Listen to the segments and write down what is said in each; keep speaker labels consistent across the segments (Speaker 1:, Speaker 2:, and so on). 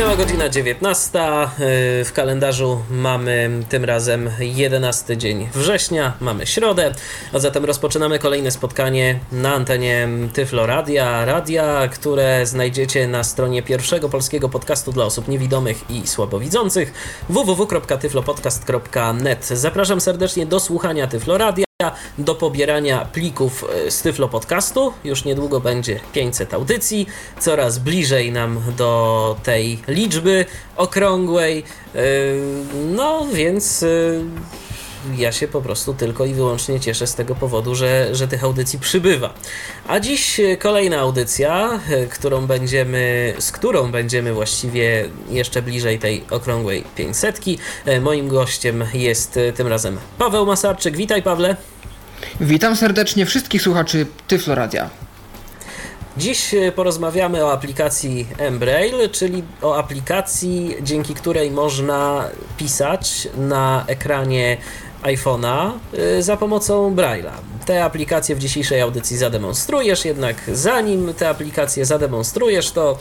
Speaker 1: Minęła godzina 19. y, W kalendarzu mamy tym razem 11 dzień września, mamy środę, a zatem rozpoczynamy kolejne spotkanie na antenie Tyflo Radia. Radia, które znajdziecie na stronie pierwszego polskiego podcastu dla osób niewidomych i słabowidzących www.tyflopodcast.net. Zapraszam serdecznie do słuchania Tyflo Radia do pobierania plików e, z Tyflo Podcastu. Już niedługo będzie 500 audycji, coraz bliżej nam do tej liczby okrągłej. E, No więc e, ja się po prostu tylko i wyłącznie cieszę z tego powodu, że, że tych audycji przybywa. A dziś e, kolejna audycja, e, którą będziemy, z którą będziemy właściwie jeszcze bliżej tej okrągłej 500. E, Moim gościem jest tym razem Paweł Masarczyk. Witaj Pawle.
Speaker 2: Witam serdecznie wszystkich słuchaczy Tyflo Radia.
Speaker 1: Dziś porozmawiamy o aplikacji Embraille, czyli o aplikacji, dzięki której można pisać na ekranie iPhone'a y, za pomocą Braille'a. Te aplikacje w dzisiejszej audycji zademonstrujesz, jednak zanim te aplikacje zademonstrujesz, to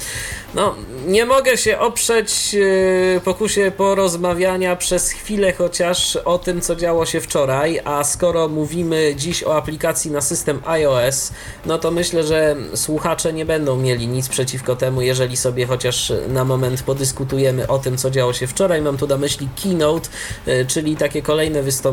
Speaker 1: no, nie mogę się oprzeć y, pokusie porozmawiania przez chwilę chociaż o tym, co działo się wczoraj, a skoro mówimy dziś o aplikacji na system iOS, no to myślę, że słuchacze nie będą mieli nic przeciwko temu, jeżeli sobie chociaż na moment podyskutujemy o tym, co działo się wczoraj. Mam tu na myśli Keynote, y, czyli takie kolejne wystąpienie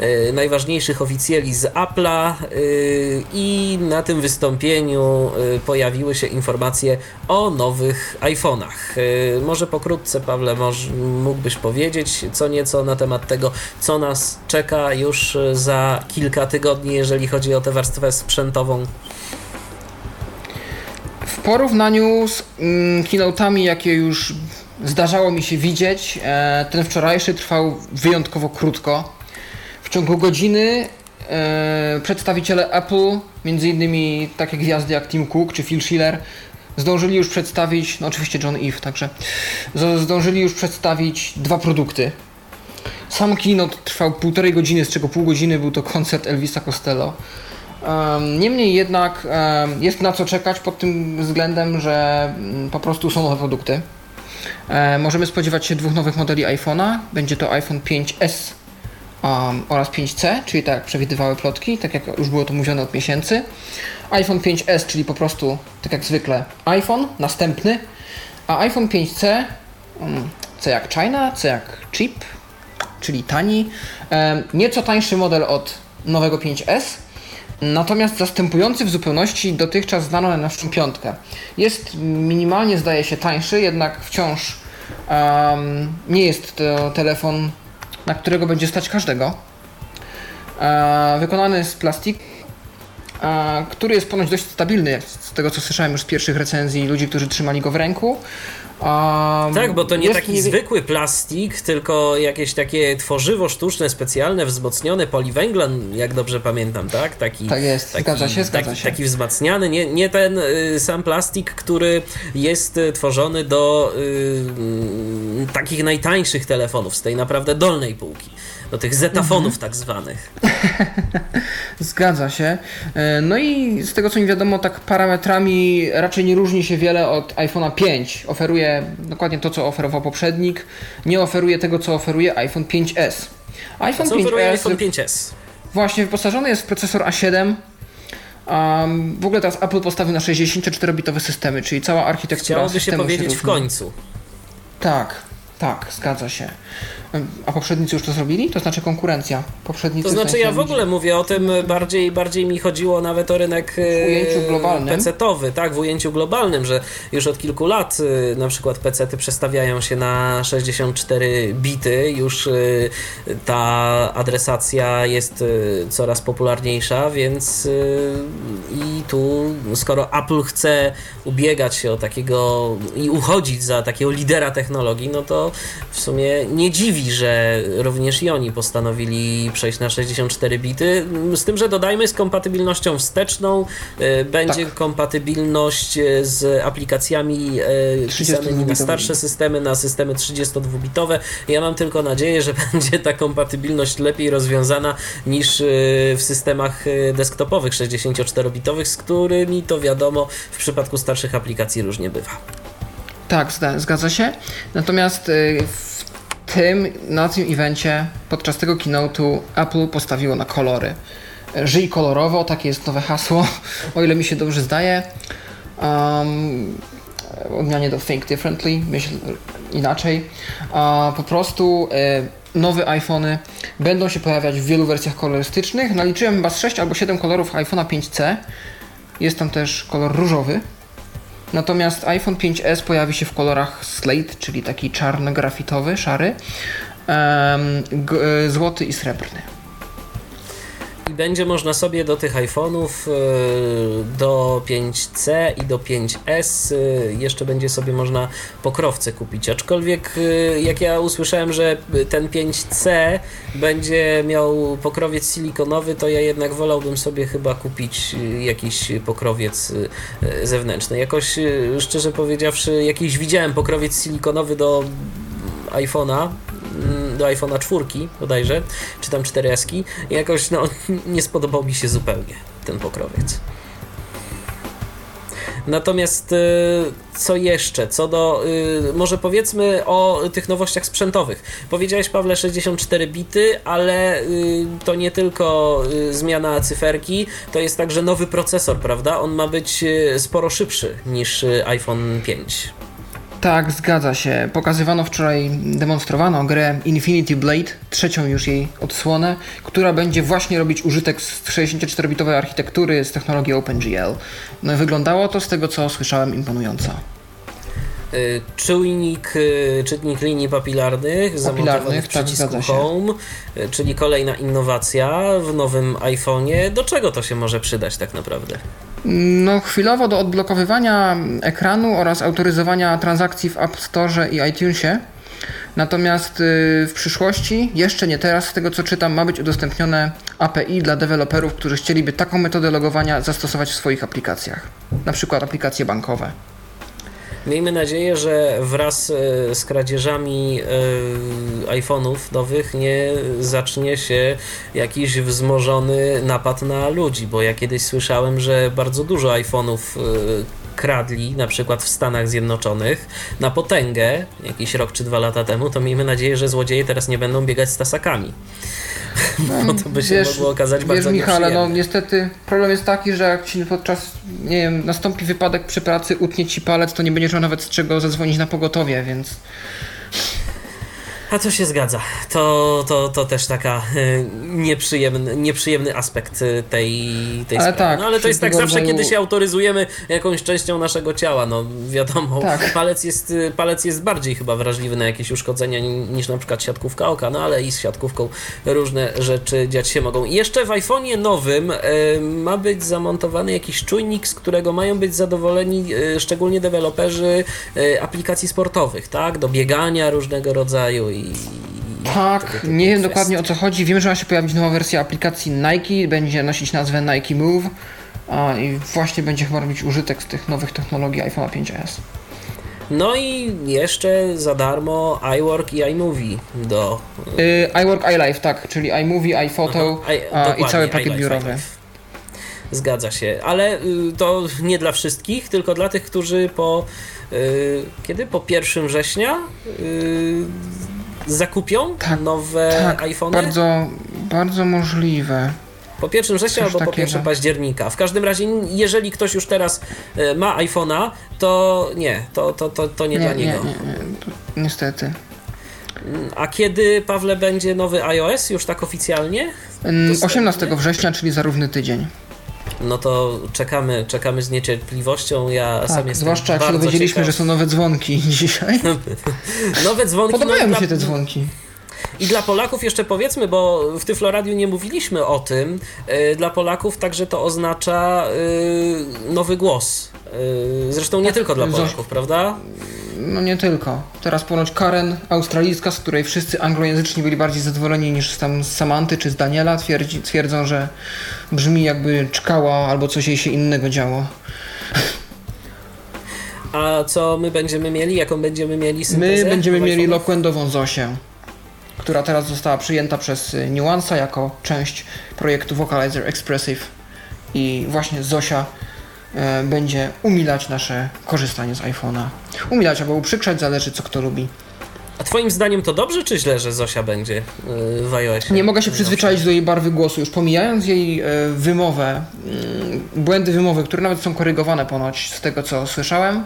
Speaker 1: y, najważniejszych oficjeli z Apple'a y, i na tym wystąpieniu y, pojawiły się informacje o nowych iPhone'ach. Może pokrótce, Pawle, może mógłbyś powiedzieć co nieco na temat tego, co nas czeka już za kilka tygodni, jeżeli chodzi o tę warstwę sprzętową.
Speaker 2: W porównaniu z mm, jakie już zdarzało mi się widzieć, e, ten wczorajszy trwał wyjątkowo krótko. W ciągu godziny e, przedstawiciele Apple, między innymi takie gwiazdy jak Tim Cook czy Phil Schiller, zdążyli już przedstawić, no oczywiście John Eve także, zdążyli już przedstawić dwa produkty. Sam keynote trwał półtorej godziny, z czego pół godziny był to koncert Elvisa Costello. Em, Niemniej jednak jest na co czekać pod tym względem, że mm, po prostu są nowe produkty. E, Możemy spodziewać się dwóch nowych modeli iPhone'a. Będzie to iPhone 5S um, oraz 5C, czyli tak jak przewidywały plotki, tak jak już było to mówione od miesięcy. iPhone 5S, czyli po prostu tak jak zwykle iPhone, następny, a iPhone 5C, um, C jak China, C jak chip, czyli tani, em, nieco tańszy model od nowego 5S, natomiast zastępujący w zupełności dotychczas znaną na naszą piątkę. Jest minimalnie, zdaje się, tańszy, jednak wciąż em, nie jest to telefon, na którego będzie stać każdego. E, wykonany z plastiku, e, który jest ponoć dość stabilny, z tego co słyszałem już z pierwszych recenzji ludzi, którzy trzymali go w ręku. Em,
Speaker 1: Tak, bo to nie taki
Speaker 2: wie-
Speaker 1: zwykły plastik, tylko jakieś takie tworzywo sztuczne, specjalne, wzmocnione poliwęglan, jak dobrze pamiętam, tak? Taki,
Speaker 2: Tak jest,
Speaker 1: taki,
Speaker 2: zgadza się, zgadza
Speaker 1: taki,
Speaker 2: się.
Speaker 1: taki wzmacniany, nie, nie ten y, sam plastik, który jest y, tworzony do y, takich najtańszych telefonów, z tej naprawdę dolnej półki, do tych zetafonów
Speaker 2: Mhm.
Speaker 1: tak zwanych.
Speaker 2: Zgadza się. E, No i z tego co mi wiadomo, tak parametrami raczej nie różni się wiele od iPhone'a 5. Oferuje dokładnie to, co oferował poprzednik. Nie oferuje tego, co oferuje iPhone 5S. iPhone
Speaker 1: Co oferuje
Speaker 2: 5S
Speaker 1: iPhone 5S?
Speaker 2: właśnie wyposażony jest w procesor A7. Um, w ogóle teraz Apple postawił na 64-bitowe systemy, czyli cała architektura
Speaker 1: Chciałoby się powiedzieć w
Speaker 2: różni.
Speaker 1: końcu.
Speaker 2: Tak, tak, zgadza się. A poprzednicy już to zrobili? To znaczy konkurencja. Poprzednicy
Speaker 1: To znaczy ja w ogóle mówię o tym bardziej, bardziej mi chodziło nawet o rynek e,
Speaker 2: ujęciu globalnym.
Speaker 1: PC-towy, tak, w ujęciu globalnym, że już od kilku lat e, na przykład PC-ty przestawiają się na 64 bity, już e, ta adresacja jest e, coraz popularniejsza, więc e, i tu skoro Apple chce ubiegać się o takiego i uchodzić za takiego lidera technologii, no to w sumie nie dziwi, że również i oni postanowili przejść na 64 bity. Z tym, że dodajmy z kompatybilnością wsteczną, e, będzie tak. kompatybilność e, z aplikacjami pisanymi na starsze systemy, na systemy 32-bitowe. Ja mam tylko nadzieję, że będzie ta kompatybilność lepiej rozwiązana niż w systemach desktopowych 64-bitowych, z którymi to wiadomo w przypadku starszych aplikacji różnie bywa.
Speaker 2: Tak, zgadza się. Natomiast w tym, na tym evencie, podczas tego keynote'u Apple postawiło na kolory. Żyj kolorowo, takie jest nowe hasło, o ile mi się dobrze zdaje. Um, odmianie do Think Differently, myśl inaczej. A po prostu y, nowe iPhony będą się pojawiać w wielu wersjach kolorystycznych. Naliczyłem chyba 6 albo 7 kolorów iPhone'a 5C. Jest tam też kolor różowy. Natomiast iPhone 5S pojawi się w kolorach slate, czyli taki czarno-grafitowy, szary, złoty i srebrny
Speaker 1: i będzie można sobie do tych iPhone'ów e, do 5C i do 5S e, jeszcze będzie sobie można pokrowce kupić. Aczkolwiek e, jak ja usłyszałem, że ten 5C będzie miał pokrowiec silikonowy, to ja jednak wolałbym sobie chyba kupić jakiś pokrowiec zewnętrzny. Jakoś szczerze powiedziawszy, jakiś widziałem pokrowiec silikonowy do iPhone'a do iPhone'a 4 bodajże, czy tam 4S i jakoś no, nie spodobał mi się zupełnie ten pokrowiec. Natomiast y, co jeszcze? Co do, y, może powiedzmy o tych nowościach sprzętowych. Powiedziałeś, Pawle, 64 bity, ale y, to nie tylko zmiana cyferki, to jest także nowy procesor, prawda? On ma być sporo szybszy niż iPhone 5.
Speaker 2: Tak, zgadza się. Pokazywano wczoraj, demonstrowano grę Infinity Blade, trzecią już jej odsłonę, która będzie właśnie robić użytek z 64-bitowej architektury z technologii OpenGL. No i wyglądało to z tego, co słyszałem, imponująco.
Speaker 1: Y, czujnik, y, czytnik linii papilarnych zamontowany w tak, przycisku tak, Home, y, czyli kolejna innowacja w nowym iPhone'ie. Do czego to się może przydać tak naprawdę?
Speaker 2: No, chwilowo do odblokowywania ekranu oraz autoryzowania transakcji w App Store i iTunesie. Natomiast w przyszłości, jeszcze nie teraz, z tego co czytam, ma być udostępnione API dla deweloperów, którzy chcieliby taką metodę logowania zastosować w swoich aplikacjach, na przykład aplikacje bankowe.
Speaker 1: Miejmy nadzieję, że wraz e, z kradzieżami e, iPhone'ów nowych nie zacznie się jakiś wzmożony napad na ludzi, bo ja kiedyś słyszałem, że bardzo dużo iPhone'ów e, kradli, na przykład w Stanach Zjednoczonych, na potęgę jakiś rok czy dwa lata temu, to miejmy nadzieję, że złodzieje teraz nie będą biegać z tasakami. No, to by się wiesz, mogło okazać wiesz, bardzo
Speaker 2: Michale, no niestety problem jest taki, że jak ci podczas, nie wiem, nastąpi wypadek przy pracy, utnie ci palec, to nie będziesz miał nawet z czego zadzwonić na pogotowie, więc...
Speaker 1: A to się zgadza. To, to, to też taka y, nieprzyjemny, nieprzyjemny aspekt y, tej, tej ale sprawy. Tak, no ale to jest tak zawsze, rodzaju... kiedy się autoryzujemy jakąś częścią naszego ciała. No wiadomo, tak. palec, jest, y, palec jest bardziej chyba wrażliwy na jakieś uszkodzenia niż na przykład siatkówka oka, no ale i z siatkówką różne rzeczy dziać się mogą. I jeszcze w iPhone'ie nowym y, ma być zamontowany jakiś czujnik, z którego mają być zadowoleni y, szczególnie deweloperzy aplikacji sportowych, tak? Do biegania różnego rodzaju i
Speaker 2: tak, nie wiem dokładnie o co chodzi. Wiem, że ma się pojawić nowa wersja aplikacji Nike, będzie nosić nazwę Nike Move a, i właśnie będzie chyba robić użytek z tych nowych technologii iPhone 5s.
Speaker 1: No i jeszcze za darmo iWork i iMovie do...
Speaker 2: Yy, iWork, iLife, tak, czyli iMovie, iPhoto Aha, i, i cały pakiet iLife, biurowy. iLife.
Speaker 1: Zgadza się, ale y, to nie dla wszystkich, tylko dla tych, którzy po... Y, kiedy? Po 1 września y, zakupią tak, nowe tak, iPhony?
Speaker 2: Bardzo, bardzo możliwe.
Speaker 1: Po 1 września albo takiego. po 1 października. W każdym razie, jeżeli ktoś już teraz e, ma iPhone'a, to nie, to, to, to, to nie, nie dla niego. Nie, nie,
Speaker 2: nie. Niestety.
Speaker 1: A kiedy, Pawle, będzie nowy iOS już tak oficjalnie?
Speaker 2: 18 września, czyli za równy tydzień
Speaker 1: no to czekamy, czekamy z niecierpliwością. Ja tak, sam jestem
Speaker 2: Zwłaszcza jak się dowiedzieliśmy, ciekaw. że są nowe dzwonki dzisiaj.
Speaker 1: nowe dzwonki.
Speaker 2: Podobają no mi się te dzwonki.
Speaker 1: I dla Polaków jeszcze powiedzmy, bo w Tyfloradiu nie mówiliśmy o tym, yy, dla Polaków także to oznacza yy, nowy głos. Yy, zresztą nie tak, tylko dla Polaków, prawda?
Speaker 2: no nie tylko. Teraz ponoć Karen australijska, z której wszyscy anglojęzyczni byli bardziej zadowoleni niż tam z Samanty czy z Daniela, twierdzi, twierdzą, że brzmi jakby czkała albo coś jej się innego działo.
Speaker 1: A co my będziemy mieli? Jaką będziemy mieli syntezę?
Speaker 2: My będziemy mieli loquendową Zosię, która teraz została przyjęta przez y, Nuansa jako część projektu Vocalizer Expressive i właśnie Zosia będzie umilać nasze korzystanie z iPhone'a. Umilać albo uprzykrzać, zależy co kto lubi.
Speaker 1: A twoim zdaniem to dobrze czy źle, że Zosia będzie yy, w iOSie?
Speaker 2: Nie mogę się przyzwyczaić do jej barwy głosu, już pomijając jej e, wymowę, mm, błędy wymowy, które nawet są korygowane ponoć z tego co słyszałem,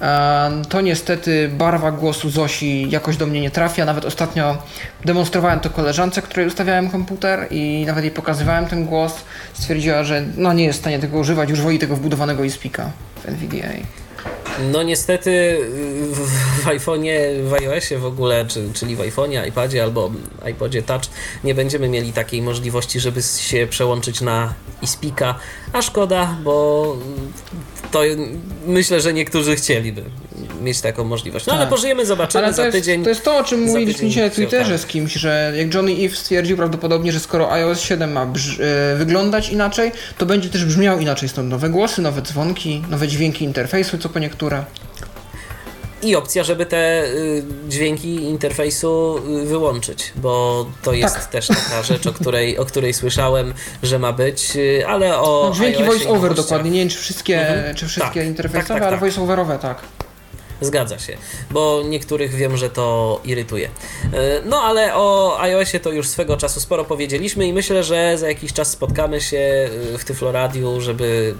Speaker 2: e, to niestety barwa głosu Zosi jakoś do mnie nie trafia. Nawet ostatnio demonstrowałem to koleżance, której ustawiałem komputer i nawet jej pokazywałem ten głos. Stwierdziła, że no nie jest w stanie tego używać, już woli tego wbudowanego iSpeaka w NVDA.
Speaker 1: No niestety w, iPhone'ie, w iOSie w ogóle, czy, czyli w iPhone'ie, iPadzie albo iPodzie Touch nie będziemy mieli takiej możliwości, żeby się przełączyć na iSpeaka, a szkoda, bo to myślę, że niektórzy chcieliby mieć taką możliwość. No ale
Speaker 2: Tak.
Speaker 1: pożyjemy, zobaczymy
Speaker 2: Ale to
Speaker 1: za
Speaker 2: jest,
Speaker 1: tydzień.
Speaker 2: to jest to, o czym mówiliśmy dzisiaj na Twitterze z kimś, że jak Johnny Eve stwierdził prawdopodobnie, że skoro iOS 7 ma brz- e, wyglądać inaczej, to będzie też brzmiał inaczej. Stąd nowe głosy, nowe dzwonki, nowe dźwięki interfejsu, co po niektóre.
Speaker 1: I opcja, żeby te y, dźwięki interfejsu y, wyłączyć, bo to jest
Speaker 2: Tak.
Speaker 1: też taka rzecz, o której, o której słyszałem, że ma być, y, ale o.
Speaker 2: No, dźwięki voice-over dokładnie, nie wiem czy wszystkie,
Speaker 1: Mhm.
Speaker 2: czy wszystkie
Speaker 1: Tak,
Speaker 2: interfejsowe,
Speaker 1: tak, tak,
Speaker 2: ale
Speaker 1: tak.
Speaker 2: voice-overowe tak.
Speaker 1: Zgadza się, bo niektórych wiem, że to irytuje. E, No ale o iOSie to już swego czasu sporo powiedzieliśmy i myślę, że za jakiś czas spotkamy się e, w Tyfloradiu, żeby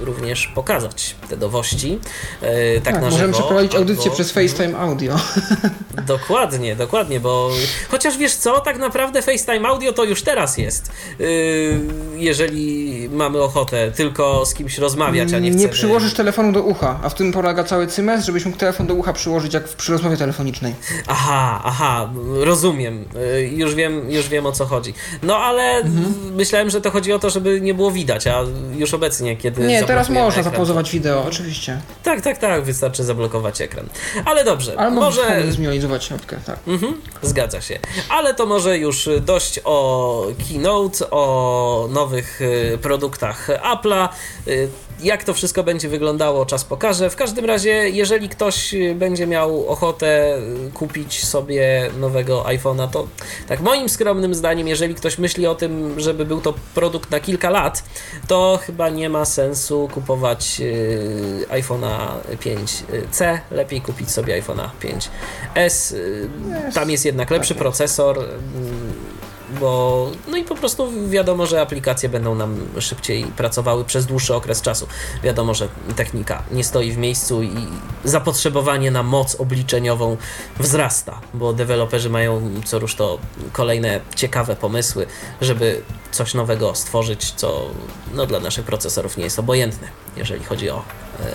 Speaker 1: również pokazać te nowości. e, Tak,
Speaker 2: Tak,
Speaker 1: na
Speaker 2: możemy
Speaker 1: żywo,
Speaker 2: przeprowadzić audycję
Speaker 1: albo-
Speaker 2: przez FaceTime Audio.
Speaker 1: Dokładnie, dokładnie, bo chociaż wiesz co, tak naprawdę FaceTime Audio to już teraz jest. Jeżeli mamy ochotę tylko z kimś rozmawiać, a nie chcemy...
Speaker 2: Nie przyłożysz telefonu do ucha, a w tym polega cały cymes, żebyś mógł telefon do ucha przyłożyć jak w, przy rozmowie telefonicznej.
Speaker 1: Aha, aha, rozumiem. Yy, Już wiem, już wiem o co chodzi. No ale
Speaker 2: Mhm.
Speaker 1: myślałem, że to chodzi o to, żeby nie było widać, a już obecnie, kiedy.
Speaker 2: Nie, teraz można
Speaker 1: ekran,
Speaker 2: zapauzować wideo, oczywiście.
Speaker 1: Tak, tak, tak, wystarczy zablokować ekran. Ale dobrze,
Speaker 2: Albo
Speaker 1: może.
Speaker 2: zminimalizować środkę, tak.
Speaker 1: Mhm, zgadza się. Ale to może już dość o Keynote, o nowych y, produktach Apple'a. Jak to wszystko będzie wyglądało, czas pokaże. W każdym razie, jeżeli ktoś y, będzie miał ochotę y, kupić sobie nowego iPhone'a, to tak moim skromnym zdaniem, jeżeli ktoś myśli o tym, żeby był to produkt na kilka lat, to chyba nie ma sensu kupować y, iPhone'a 5C. Lepiej kupić sobie iPhone'a 5S. Y, Tam jest jednak lepszy procesor. mm, Bo no i po prostu wiadomo, że aplikacje będą nam szybciej pracowały przez dłuższy okres czasu. Wiadomo, że technika nie stoi w miejscu i zapotrzebowanie na moc obliczeniową wzrasta, bo deweloperzy mają co rusz to kolejne ciekawe pomysły, żeby coś nowego stworzyć, co no, dla naszych procesorów nie jest obojętne, jeżeli chodzi o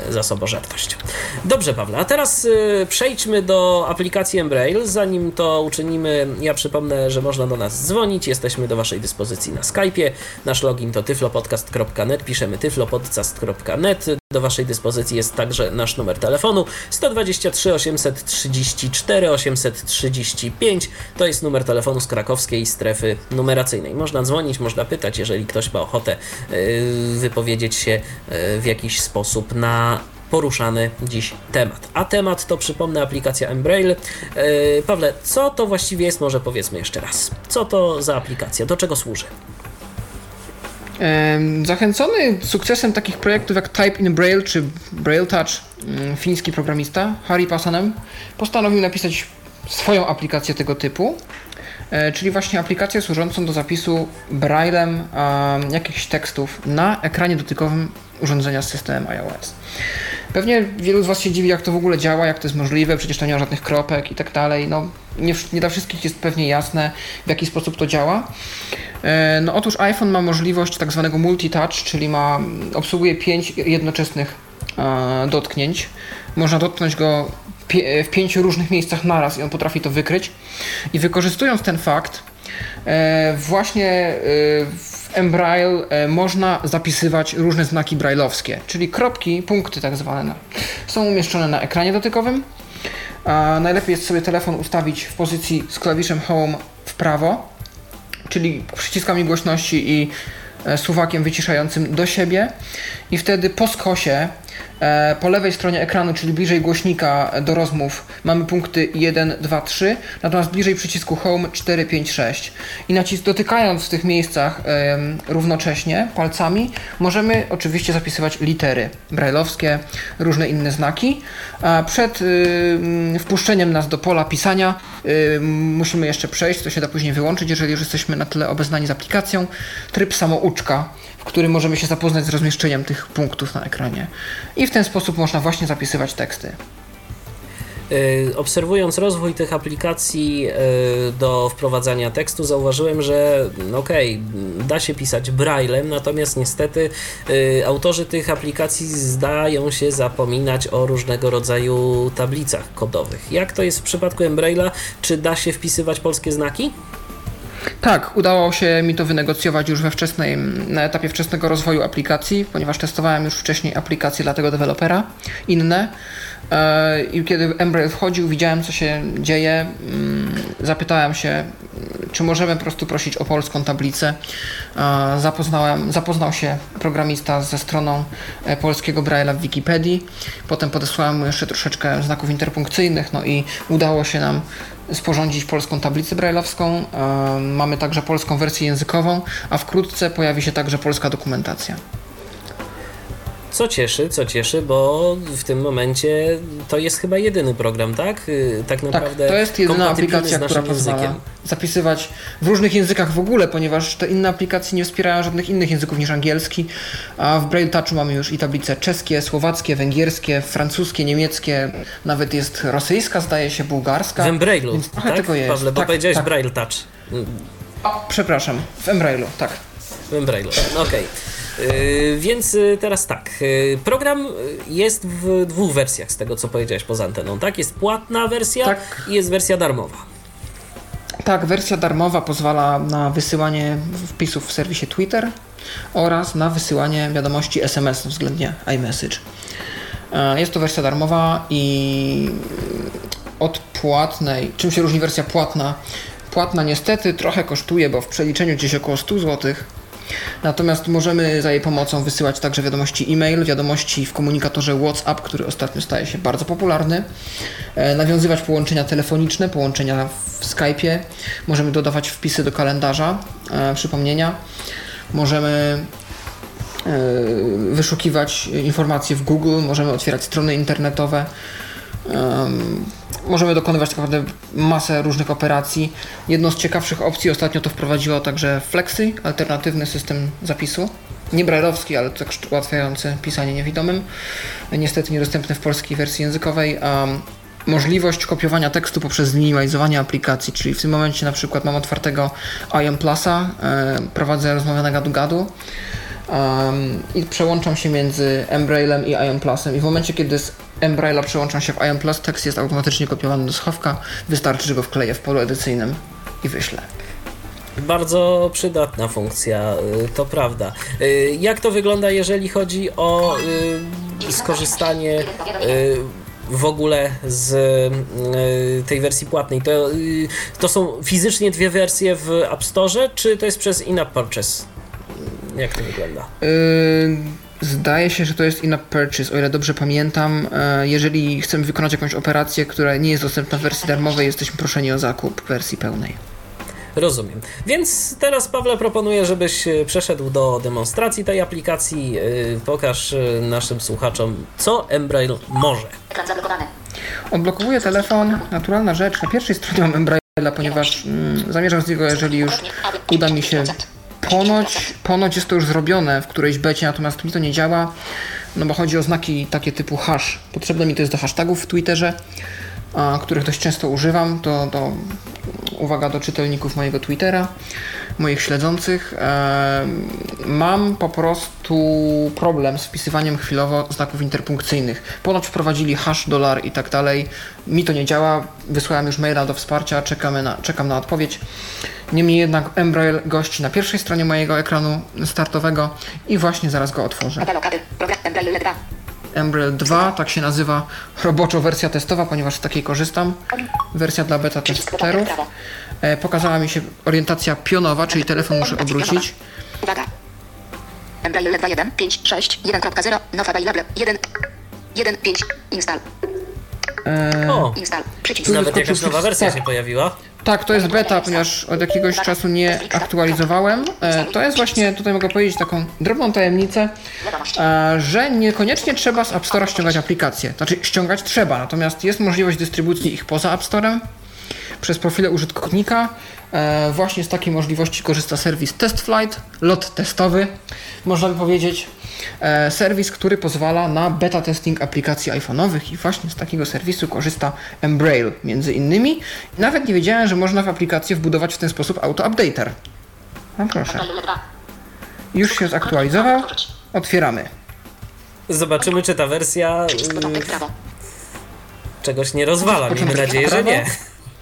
Speaker 1: zasobożerność. Dobrze, Pawle, a teraz e, przejdźmy do aplikacji Embrail. Zanim to uczynimy, ja przypomnę, że można do nas dzwonić. Jesteśmy do Waszej dyspozycji na Skype'ie. Nasz login to tyflopodcast.net. Piszemy tyflopodcast.net. Do Waszej dyspozycji jest także nasz numer telefonu 123 834 835. To jest numer telefonu z krakowskiej strefy numeracyjnej. Można dzwonić, można pytać, jeżeli ktoś ma ochotę yy, wypowiedzieć się yy, w jakiś sposób na poruszany dziś temat. A temat to przypomnę aplikacja Embrail. Yy, Pawle, co to właściwie jest? Może powiedzmy jeszcze raz. Co to za aplikacja? Do czego służy?
Speaker 2: Zachęcony sukcesem takich projektów jak Type in Braille czy Braille Touch, mm, fiński programista Harry Pasanen postanowił napisać swoją aplikację tego typu, e, czyli właśnie aplikację służącą do zapisu braillem em, jakichś tekstów na ekranie dotykowym urządzenia z systemem iOS. Pewnie wielu z Was się dziwi, jak to w ogóle działa, jak to jest możliwe, przecież to nie ma żadnych kropek i tak dalej. No, nie, nie dla wszystkich jest pewnie jasne, w jaki sposób to działa. E, No otóż iPhone ma możliwość tak zwanego multi-touch, czyli ma, obsługuje pięć jednoczesnych e, dotknięć. Można dotknąć go w pięciu różnych miejscach naraz i on potrafi to wykryć. I wykorzystując ten fakt, e, właśnie Embrail e, można zapisywać różne znaki brailleowskie, czyli kropki, punkty tak zwane, są umieszczone na ekranie dotykowym. A najlepiej jest sobie telefon ustawić w pozycji z klawiszem Home w prawo, czyli przyciskami głośności i e, suwakiem wyciszającym do siebie i wtedy po skosie E, po lewej stronie ekranu, czyli bliżej głośnika do rozmów, mamy punkty 1, 2, 3, natomiast bliżej przycisku Home 4, 5, 6. I nacisk, dotykając w tych miejscach e, równocześnie palcami, możemy oczywiście zapisywać litery brajlowskie, różne inne znaki. A przed e, wpuszczeniem nas do pola pisania e, musimy jeszcze przejść, to się da później wyłączyć, jeżeli już jesteśmy na tyle obeznani z aplikacją, tryb samouczka w którym możemy się zapoznać z rozmieszczeniem tych punktów na ekranie. I w ten sposób można właśnie zapisywać teksty.
Speaker 1: E, obserwując rozwój tych aplikacji e, do wprowadzania tekstu, zauważyłem, że mm, okej, okay, da się pisać braillem, natomiast niestety e, autorzy tych aplikacji zdają się zapominać o różnego rodzaju tablicach kodowych. Jak to jest w przypadku Embraila? Czy da się wpisywać polskie znaki?
Speaker 2: Tak, udało się mi to wynegocjować już we wczesnej, na etapie wczesnego rozwoju aplikacji, ponieważ testowałem już wcześniej aplikacje dla tego dewelopera, inne. E, I kiedy Embraer wchodził, widziałem co się dzieje. Mm, zapytałem się, czy możemy po prostu prosić o polską tablicę. E, zapoznałem, zapoznał się programista ze stroną e, polskiego Braille'a w Wikipedii. Potem podesłałem mu jeszcze troszeczkę znaków interpunkcyjnych, no i udało się nam sporządzić polską tablicę brajlowską. Mamy także polską wersję językową, a wkrótce pojawi się także polska dokumentacja.
Speaker 1: Co cieszy, co cieszy, bo w tym momencie to jest chyba jedyny program, tak? Y, tak naprawdę.
Speaker 2: Tak, to jest jedyna aplikacja, która pozwala językiem. zapisywać w różnych językach w ogóle, ponieważ te inne aplikacje nie wspierają żadnych innych języków niż angielski, a w Braille Touchu mamy już i tablice czeskie, słowackie, węgierskie, francuskie, niemieckie, nawet jest rosyjska, zdaje się, bułgarska.
Speaker 1: W Embrailu, więc trochę tak? tego jest. Pawle, bo tak, powiedziałeś tak. Braille Touch.
Speaker 2: O, przepraszam, w Embrailu, tak.
Speaker 1: W Embrailu, okej. Okay. Yy, więc y, teraz tak. Yy, program jest w dwóch wersjach z tego, co powiedziałeś poza anteną. Tak, jest płatna wersja tak. i jest wersja darmowa.
Speaker 2: Tak, wersja darmowa pozwala na wysyłanie wpisów w serwisie Twitter oraz na wysyłanie wiadomości SMS względnie iMessage. Yy, jest to wersja darmowa i od płatnej, czym się różni wersja płatna? Płatna niestety trochę kosztuje, bo w przeliczeniu gdzieś około 100 zł Natomiast możemy za jej pomocą wysyłać także wiadomości e-mail, wiadomości w komunikatorze WhatsApp, który ostatnio staje się bardzo popularny, e, nawiązywać połączenia telefoniczne, połączenia w Skype'ie, możemy dodawać wpisy do kalendarza, e, przypomnienia, możemy e, wyszukiwać informacje w Google, możemy otwierać strony internetowe. Możemy dokonywać tak naprawdę masę różnych operacji. Jedną z ciekawszych opcji ostatnio to wprowadziło także Flexy, alternatywny system zapisu. Nie brajlowski, ale tak ułatwiający pisanie niewidomym. Niestety niedostępny w polskiej wersji językowej. Możliwość kopiowania tekstu poprzez zminimalizowanie aplikacji, czyli w tym momencie na przykład mam otwartego IM Plusa, e, prowadzę rozmowę na gadu-gadu um, i przełączam się między Embrailem i IM Plusem i w momencie, kiedy z Embraila przełączam się w IM Plus, tekst jest automatycznie kopiowany do schowka, wystarczy, że go wkleję w polu edycyjnym i wyślę.
Speaker 1: Bardzo przydatna funkcja, y, to prawda. Y, jak to wygląda, jeżeli chodzi o y, skorzystanie w ogóle z tej wersji płatnej? To, to są fizycznie dwie wersje w App Store, czy to jest przez in-app purchase? Jak to wygląda?
Speaker 2: Zdaje się, że to jest in-app purchase, o ile dobrze pamiętam. E, jeżeli chcemy wykonać jakąś operację, która nie jest dostępna w wersji darmowej, jesteśmy proszeni o zakup wersji pełnej.
Speaker 1: Rozumiem. Więc teraz, Pawle, proponuję, żebyś e, przeszedł do demonstracji tej aplikacji. E, pokaż naszym słuchaczom, co Embrail może. Ekran zablokowany.
Speaker 2: Odblokowuję telefon. Naturalna rzecz. Na pierwszej stronie mam Embraila, ponieważ mm, zamierzam z niego, jeżeli już uda mi się Ponoć, ponoć jest to już zrobione w którejś becie, natomiast mi to nie działa, no bo chodzi o znaki takie typu hash. Potrzebne mi to jest do hashtagów w Twitterze, a, których dość często używam. To, to uwaga do czytelników mojego Twittera, moich śledzących. Mam po prostu problem z wpisywaniem chwilowo znaków interpunkcyjnych. Ponoć wprowadzili hash, dolar i tak dalej. Mi to nie działa. Wysłałem już maila do wsparcia, czekamy na, czekam na odpowiedź. Niemniej jednak Embrail gości na pierwszej stronie mojego ekranu startowego i właśnie zaraz go otworzę. Embrail 2, tak się nazywa roboczo wersja testowa, ponieważ z takiej korzystam. Wersja dla beta testerów. E, pokazała mi się orientacja pionowa, czyli telefon muszę obrócić.
Speaker 3: Uwaga. Embraer 2.1, 5, 6, 1.0, nowa available, 1, 1, 5, install,
Speaker 1: O,
Speaker 3: install, przycisk.
Speaker 2: Tu
Speaker 1: nawet jakaś nowa wersja
Speaker 2: start.
Speaker 1: się pojawiła.
Speaker 2: Tak, to jest beta, ponieważ od jakiegoś czasu nie aktualizowałem. E, to jest właśnie, tutaj mogę powiedzieć taką drobną tajemnicę, e, że niekoniecznie trzeba z App Store'a ściągać aplikacje. Znaczy ściągać trzeba, natomiast jest możliwość dystrybucji ich poza App Store'em przez profile użytkownika. E, właśnie z takiej możliwości korzysta serwis TestFlight, lot testowy, można by powiedzieć. E, serwis, który pozwala na beta testing aplikacji iPhone'owych i właśnie z takiego serwisu korzysta Embrail między innymi. Nawet nie wiedziałem, że można w aplikację wbudować w ten sposób auto-updater. No proszę.
Speaker 3: Embraer 2.
Speaker 2: Już się zaktualizował. Otwieramy.
Speaker 1: Zobaczymy, czy ta wersja
Speaker 3: prawo.
Speaker 1: czegoś nie rozwala. Miejmy nadzieję, że
Speaker 2: prawo.
Speaker 1: nie.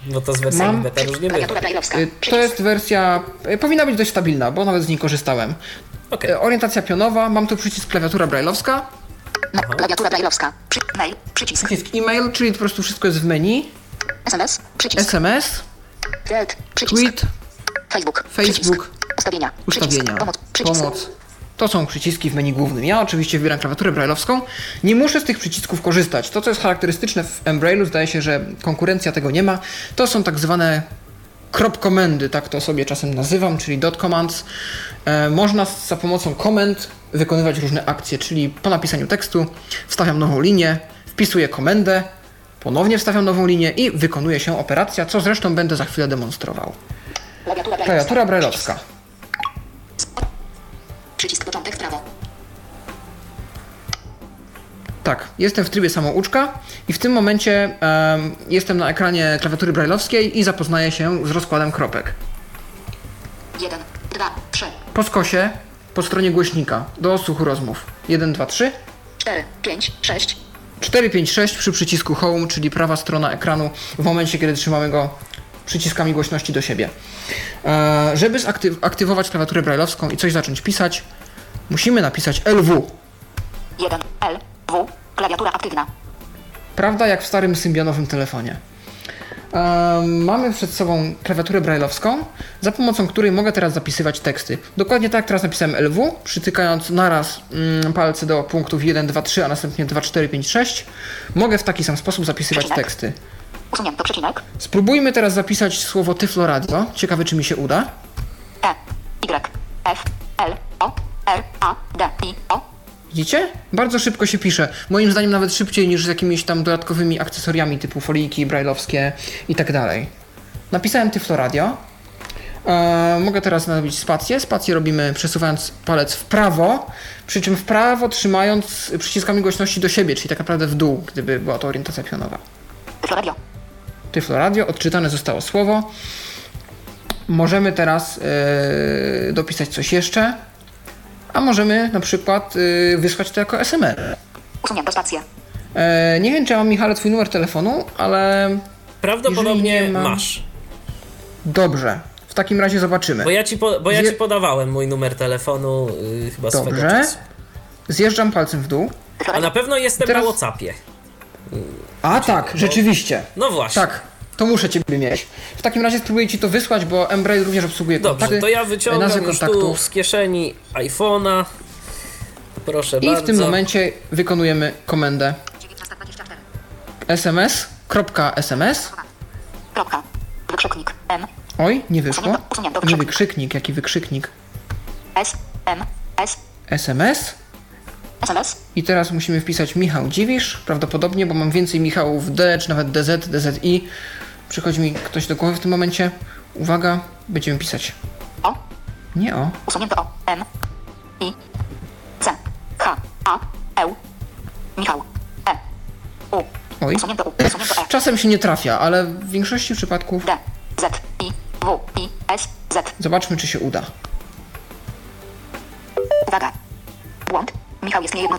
Speaker 1: Bo to z wersjami
Speaker 2: Mam.
Speaker 1: beta różnie bywa.
Speaker 2: To jest wersja, y, powinna być dość stabilna, bo nawet z niej korzystałem.
Speaker 1: Okej.
Speaker 2: Y, Orientacja pionowa, mam tu przycisk klawiatura brailleowska,
Speaker 3: No, klawiatura braille'owska. Przy, mail, przycisk.
Speaker 2: przycisk e-mail, czyli po prostu wszystko jest w menu,
Speaker 3: SMS, przycisk.
Speaker 2: SMS,
Speaker 3: Thread, przycisk.
Speaker 2: tweet,
Speaker 3: Facebook,
Speaker 2: Facebook,
Speaker 3: przycisk. Ustawienia,
Speaker 2: ustawienia,
Speaker 3: przycisk. Pomoc, przycisk.
Speaker 2: pomoc. To są przyciski w menu głównym. Ja oczywiście wybieram klawiaturę brailleowską. Nie muszę z tych przycisków korzystać. To, co jest charakterystyczne w Embrailu, zdaje się, że konkurencja tego nie ma, to są tak zwane crop komendy, tak to sobie czasem nazywam, czyli dot commands. E, można za pomocą komend wykonywać różne akcje, czyli po napisaniu tekstu wstawiam nową linię, wpisuję komendę, ponownie wstawiam nową linię i wykonuje się operacja, co zresztą będę za chwilę demonstrował.
Speaker 3: Klawiatura braille'owska. Przycisk początek w prawo.
Speaker 2: Tak, jestem w trybie samouczka i w tym momencie em, jestem na ekranie klawiatury brailleowskiej i zapoznaję się z rozkładem kropek.
Speaker 3: 1, 2, 3,
Speaker 2: Po skosie, po stronie głośnika, do osłuchu rozmów. 1, 2, 3,
Speaker 3: 4, 5, 6,
Speaker 2: 4, 5, 6 przy przycisku Home, czyli prawa strona ekranu w momencie, kiedy trzymamy go przyciskami głośności do siebie. E, żeby zaktywować klawiaturę brailleowską i coś zacząć pisać, musimy napisać LW.
Speaker 3: 1, L, W, klawiatura aktywna.
Speaker 2: Prawda, jak w starym symbionowym telefonie. Em, mamy przed sobą klawiaturę brailleowską, za pomocą której mogę teraz zapisywać teksty. Dokładnie tak jak teraz napisałem LW, przytykając naraz mm, palce do punktów 1, 2, 3, a następnie 2, 4, 5, 6. Mogę w taki sam sposób zapisywać
Speaker 3: Przecinek.
Speaker 2: teksty.
Speaker 3: Usunięto przecinek.
Speaker 2: Spróbujmy teraz zapisać słowo Tyflo Radio. Ciekawe, czy mi się uda.
Speaker 3: E, Y, F, L, R, A, D, I, O.
Speaker 2: Widzicie? Bardzo szybko się pisze. Moim zdaniem nawet szybciej niż z jakimiś tam dodatkowymi akcesoriami typu foliki, brailleowskie i tak dalej. Napisałem Tyflo Radio. E, mogę teraz narobić spację. Spację robimy przesuwając palec w prawo, przy czym w prawo trzymając przyciskami głośności do siebie, czyli tak naprawdę w dół, gdyby była to orientacja pionowa.
Speaker 3: Tyflo radio.
Speaker 2: Tyflo Radio, odczytane zostało słowo. Możemy teraz e, dopisać coś jeszcze, a możemy na przykład e, wysłać to jako SMS.
Speaker 3: Usunięto spację.
Speaker 2: E, nie wiem, czy ja mam, Michale, twój numer telefonu, ale
Speaker 1: Prawdopodobnie
Speaker 2: mam-
Speaker 1: masz.
Speaker 2: dobrze. W takim razie zobaczymy.
Speaker 1: Bo ja ci, po, bo ja
Speaker 2: Zje-
Speaker 1: ci podawałem mój numer telefonu y, chyba swego
Speaker 2: Dobrze.
Speaker 1: czasu.
Speaker 2: Zjeżdżam palcem w dół.
Speaker 1: A na pewno jestem
Speaker 2: Teraz-
Speaker 1: na Whatsappie.
Speaker 2: A tak, rzeczywiście.
Speaker 1: No właśnie.
Speaker 2: Tak, to muszę ciebie mieć. W takim razie spróbuję ci to wysłać, bo Embraer również obsługuje
Speaker 1: Dobrze,
Speaker 2: kontakty.
Speaker 1: to ja wyciągam już tu z kieszeni iPhone'a. Proszę
Speaker 2: I
Speaker 1: bardzo.
Speaker 2: w tym momencie wykonujemy komendę
Speaker 3: 1924.
Speaker 2: sms, kropka sms.
Speaker 3: Kropka. Wykrzyknik. M,
Speaker 2: Oj, nie wyszło. Nie
Speaker 3: wykrzyknik.
Speaker 2: wykrzyknik, jaki wykrzyknik.
Speaker 3: S, M, S,
Speaker 2: SMS.
Speaker 3: SMS.
Speaker 2: I teraz musimy wpisać Michał Dziwisz, prawdopodobnie, bo mam więcej Michałów D, czy nawet DZ, DZI. Przychodzi mi ktoś do głowy w tym momencie. Uwaga, będziemy pisać.
Speaker 3: O,
Speaker 2: Nie o.
Speaker 3: usunięto O, M, I, C, H, A, E, Michał, E, U,
Speaker 2: Oj.
Speaker 3: usunięto U, usunięto E,
Speaker 2: Czasem się nie trafia, ale w większości przypadków
Speaker 3: D, Z, I, W, I, S, Z.
Speaker 2: zobaczmy, czy się uda.
Speaker 3: Uwaga. Błąd. Michał jest niejedno...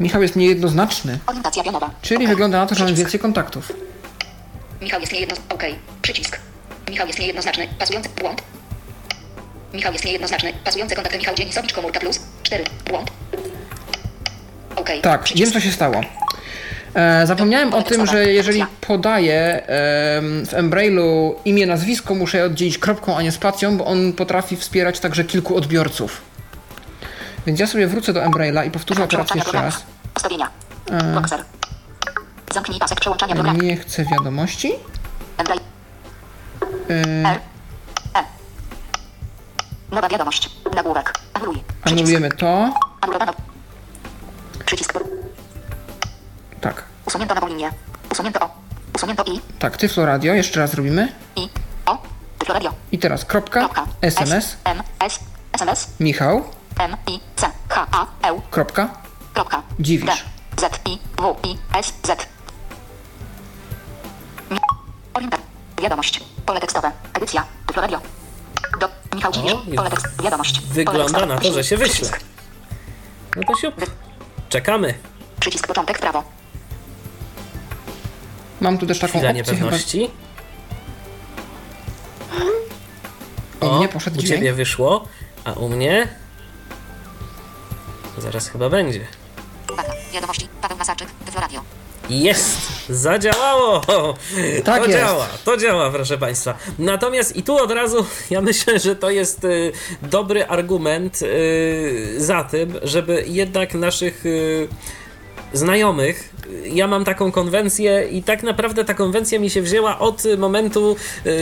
Speaker 2: Michał jest niejednoznaczny,
Speaker 3: Orientacja pionowa.
Speaker 2: czyli wygląda na to, że mamy więcej kontaktów.
Speaker 3: Michał jest niejedno... OK. Przycisk. Michał jest niejednoznaczny. Pasujący... Błąd. Michał jest niejednoznaczny. Pasujące kontakty Michał Dzienisowicz Komórka Plus. 4. Błąd. OK.
Speaker 2: Tak,
Speaker 3: Przycisk.
Speaker 2: wiem co się stało. E, zapomniałem o tym, że jeżeli podaję em, w Embrailu imię, nazwisko, muszę je oddzielić kropką, a nie spacją, bo on potrafi wspierać także kilku odbiorców. Więc ja sobie wrócę do Embraila i powtórzę operację jeszcze raz.
Speaker 3: Ustawienia.
Speaker 2: E.
Speaker 3: Zamknij pasek przełączania programu.
Speaker 2: nie chcę wiadomości. E.
Speaker 3: Nowa wiadomość. Nagłówek. Anuluj.
Speaker 2: Anulujemy to.
Speaker 3: Anulowano. Przycisk.
Speaker 2: Tak,
Speaker 3: Usunięto nową linię. Usunięto O. Usunięto I.
Speaker 2: tak, Tyflo Radio, jeszcze raz robimy.
Speaker 3: I. O. Tyflo radio.
Speaker 2: I teraz kropka,
Speaker 3: Kropka.
Speaker 2: SMS,
Speaker 3: M. S. SMS.
Speaker 2: Michał,
Speaker 3: M. I. C. H. A. L.
Speaker 2: kropka,
Speaker 3: Kropka.
Speaker 2: Dziwisz.
Speaker 3: D. Z. I. W. I. S. Z. Wiadomość. Pole tekstowe. Edycja. Tyflo radio. Do. Michał Dziwisz. Pole tekst. Wiadomość.
Speaker 1: Wygląda na to, że się wyśle. No to siup. Czekamy.
Speaker 3: Przycisk początek prawo.
Speaker 2: Mam tu też taką
Speaker 1: Chwila
Speaker 2: opcję
Speaker 1: niepewności.
Speaker 2: O,
Speaker 1: O,
Speaker 2: mnie poszedł
Speaker 1: u
Speaker 2: dźwięk.
Speaker 1: ciebie wyszło, a u mnie... Zaraz chyba będzie.
Speaker 3: Uwaga. Wiadomości. Paweł Masarczyk. Tyflo radio.
Speaker 1: Jest! Zadziałało!
Speaker 2: Tak
Speaker 1: to
Speaker 2: jest.
Speaker 1: działa, to działa, proszę Państwa. Natomiast i tu od razu ja myślę, że to jest y, dobry argument y, za tym, żeby jednak naszych y, znajomych. Ja mam taką konwencję i tak naprawdę ta konwencja mi się wzięła od momentu,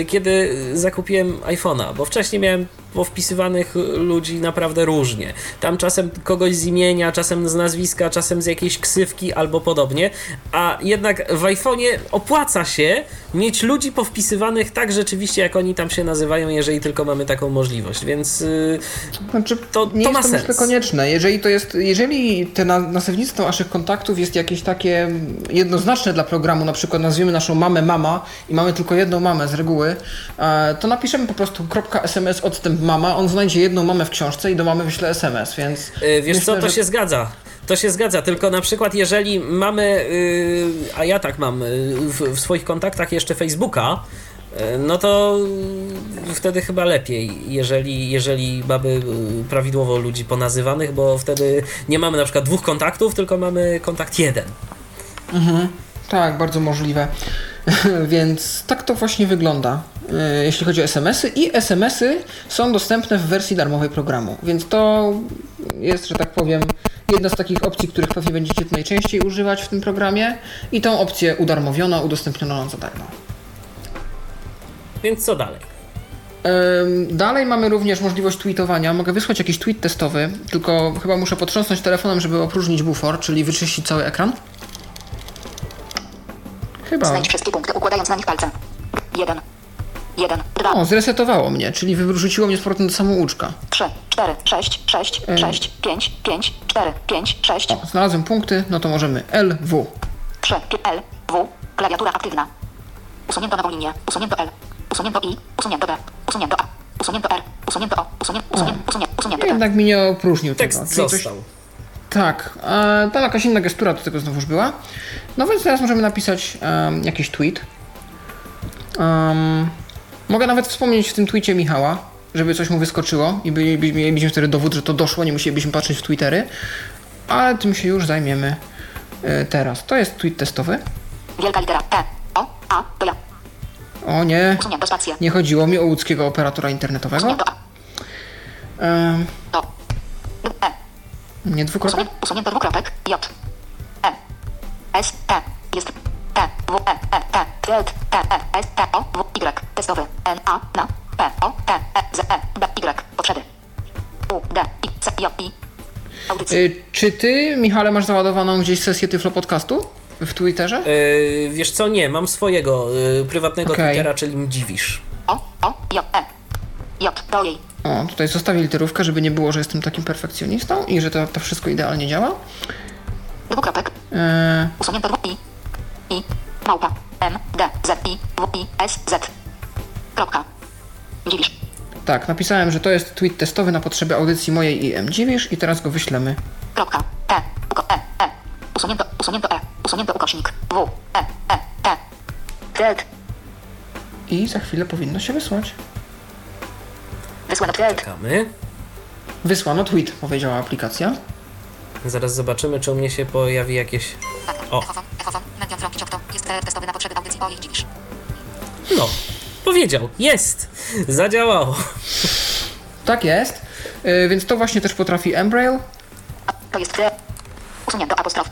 Speaker 1: kiedy zakupiłem iPhone'a, bo wcześniej miałem powpisywanych ludzi naprawdę różnie. Tam czasem kogoś z imienia, czasem z nazwiska, czasem z jakiejś ksywki albo podobnie, a jednak w iPhone'ie opłaca się mieć ludzi powpisywanych tak rzeczywiście, jak oni tam się nazywają, jeżeli tylko mamy taką możliwość, więc y,
Speaker 2: Znaczy,
Speaker 1: To-
Speaker 2: nie
Speaker 1: to
Speaker 2: jest
Speaker 1: ma
Speaker 2: to myślę
Speaker 1: sens.
Speaker 2: konieczne. Jeżeli to jest, jeżeli te na, nazewnictwo naszych kontaktów jest jakieś takie jednoznaczne dla programu, na przykład nazwiemy naszą mamę mama i mamy tylko jedną mamę z reguły, e, to napiszemy po prostu .sms odstęp mama, on znajdzie jedną mamę w książce i do mamy wyśle SMS, więc
Speaker 1: Y, Wiesz
Speaker 2: myślę,
Speaker 1: co, to
Speaker 2: że-
Speaker 1: się zgadza. To się zgadza, tylko na przykład jeżeli mamy, y, a ja tak mam y, w, w swoich kontaktach jeszcze Facebooka, y, no to wtedy chyba lepiej, jeżeli, jeżeli mamy y, prawidłowo ludzi ponazywanych, bo wtedy nie mamy na przykład dwóch kontaktów, tylko mamy kontakt jeden.
Speaker 2: Tak, bardzo możliwe. Więc tak to właśnie wygląda, jeśli chodzi o SMS-y. I SMS-y są dostępne w wersji darmowej programu. Więc to jest, że tak powiem, jedna z takich opcji, których pewnie będziecie najczęściej używać w tym programie. I tą opcję udarmowiono, udostępniono nam za darmo.
Speaker 1: Więc co dalej?
Speaker 2: Dalej mamy również możliwość tweetowania. Mogę wysłać jakiś tweet testowy, tylko chyba muszę potrząsnąć telefonem, żeby opróżnić bufor, czyli wyczyścić cały ekran. Chyba.
Speaker 3: Znajdź wszystkie punkty układając na nich palcem. Jeden. Jeden. Dwa.
Speaker 2: O, zresetowało mnie, czyli wyrzuciło mnie z powrotem do samouczka.
Speaker 3: Trzy. Cztery. Sześć. Sześć.
Speaker 2: Ym.
Speaker 3: Sześć. Pięć. Pięć. Cztery. Pięć. Sześć.
Speaker 2: O, znalazłem punkty, no to możemy LW.
Speaker 3: Trzy. Pi- L. W. Klawiatura aktywna. Usunięto nową linię. Usunięto L. Usunięto I. Usunięto B. Usunięto A. Usunięto R. Usunięto O. Usunięto, usunięto, usunięto, usunięto T.
Speaker 2: Jednak mi nie opróżnił
Speaker 1: Tekst
Speaker 2: tego. Czyli coś-
Speaker 1: został.
Speaker 2: Tak, e, tam jakaś inna gestura do tego znowuż była. No więc teraz możemy napisać jakiś tweet. Em, mogę nawet wspomnieć w tym tweetie Michała, żeby coś mu wyskoczyło i by- by- mielibyśmy wtedy dowód, że to doszło, nie musielibyśmy patrzeć w Twittery. Ale tym się już zajmiemy e, teraz. To jest tweet testowy.
Speaker 3: Wielka litera T. O. A. To ja.
Speaker 2: O nie, nie chodziło mi o łódzkiego operatora internetowego.
Speaker 3: E.
Speaker 2: nie dwukropek?
Speaker 3: Usunięto, usunięto dwukropek. J. E. S. T. Jest. E. E. E. Y. E. E. Y.
Speaker 2: Y, Czy ty, Michale, masz załadowaną gdzieś sesję Tyflo Podcastu w Twitterze?
Speaker 1: Yy, wiesz co, nie, mam swojego yy, prywatnego
Speaker 2: Okej.
Speaker 1: Twittera, czyli Mdziwisz.
Speaker 3: O. O. J. E. J. Do jej.
Speaker 2: O, tutaj zostawię literówkę, żeby nie było, że jestem takim perfekcjonistą i że to, to wszystko idealnie działa.
Speaker 3: Dwukropek.
Speaker 2: Eee,
Speaker 3: Usunięto dwu I. I. Małpa. M. D. Z. I. W. I. S. Z. Kropka. Dziwisz.
Speaker 2: tak, napisałem, że to jest tweet testowy na potrzeby audycji mojej i M. Dziwisz i teraz go wyślemy.
Speaker 3: Kropka. T. Uko. E. E. Usunięto. Usunięto E. Usunięto ukośnik. W. E. E. T. Thread.
Speaker 2: I za chwilę powinno się wysłać.
Speaker 3: Wysłano thread.
Speaker 1: Czekamy.
Speaker 2: Wysłano tweet, powiedziała aplikacja.
Speaker 1: Zaraz zobaczymy, czy u mnie się pojawi jakieś... O.
Speaker 3: Dziwisz.
Speaker 1: No, powiedział. Jest! Zadziałało.
Speaker 2: Tak jest. Y, więc to właśnie też potrafi Embrail.
Speaker 3: A, to jest. Usunięto apostrof.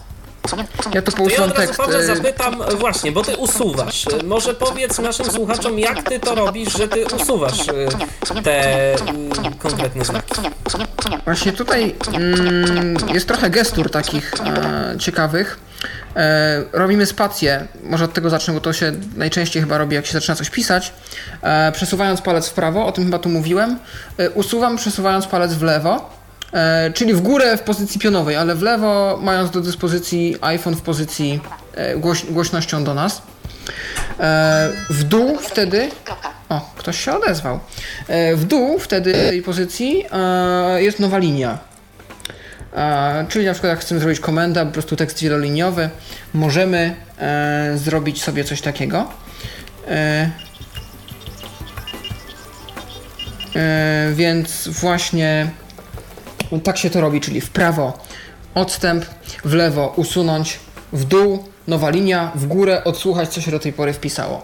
Speaker 2: Ja
Speaker 1: To ja od razu
Speaker 2: tekst.
Speaker 1: Pawle
Speaker 2: y,
Speaker 1: zapytam, właśnie, bo ty usuwasz. Może powiedz naszym słuchaczom, jak ty to robisz, że ty usuwasz y, te y, konkretne znaki.
Speaker 2: Właśnie tutaj mm, jest trochę gestur takich e, ciekawych. E, robimy spację, może od tego zacznę, bo to się najczęściej chyba robi, jak się zaczyna coś pisać. E, przesuwając palec w prawo, o tym chyba tu mówiłem. E, usuwam, przesuwając palec w lewo, e, czyli w górę w pozycji pionowej, ale w lewo, mając do dyspozycji iPhone w pozycji e, głoś, głośnością do nas. E, w dół wtedy o, ktoś się odezwał. E, W dół wtedy tej pozycji e, jest nowa linia. E, Czyli na przykład jak chcemy zrobić komendę, po prostu tekst wieloliniowy, możemy e, zrobić sobie coś takiego. E, e, Więc właśnie tak się to robi, czyli w prawo odstęp, w lewo usunąć, w dół nowa linia, w górę odsłuchać, co się do tej pory wpisało.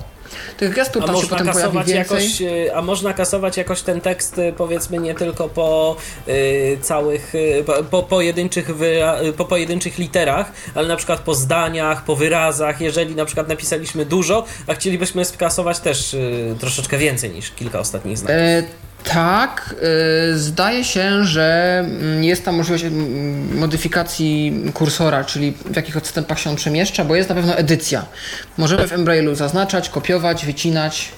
Speaker 2: Tych gestur
Speaker 1: A
Speaker 2: tam się
Speaker 1: można
Speaker 2: potem pojawi
Speaker 1: kasować
Speaker 2: więcej.
Speaker 1: jakoś, y, a można kasować jakoś ten tekst, y, powiedzmy, nie tylko po y, całych, po, po, pojedynczych wyra- po pojedynczych literach, ale na przykład po zdaniach, po wyrazach, jeżeli na przykład napisaliśmy dużo, a chcielibyśmy skasować też y, troszeczkę więcej niż kilka ostatnich znaków.
Speaker 2: E, tak, e, zdaje się, że mm, jest tam możliwość mm, modyfikacji kursora, czyli w jakich odstępach się on przemieszcza, bo jest na pewno edycja. Możemy w Embrailu zaznaczać, kopiować, wycinać.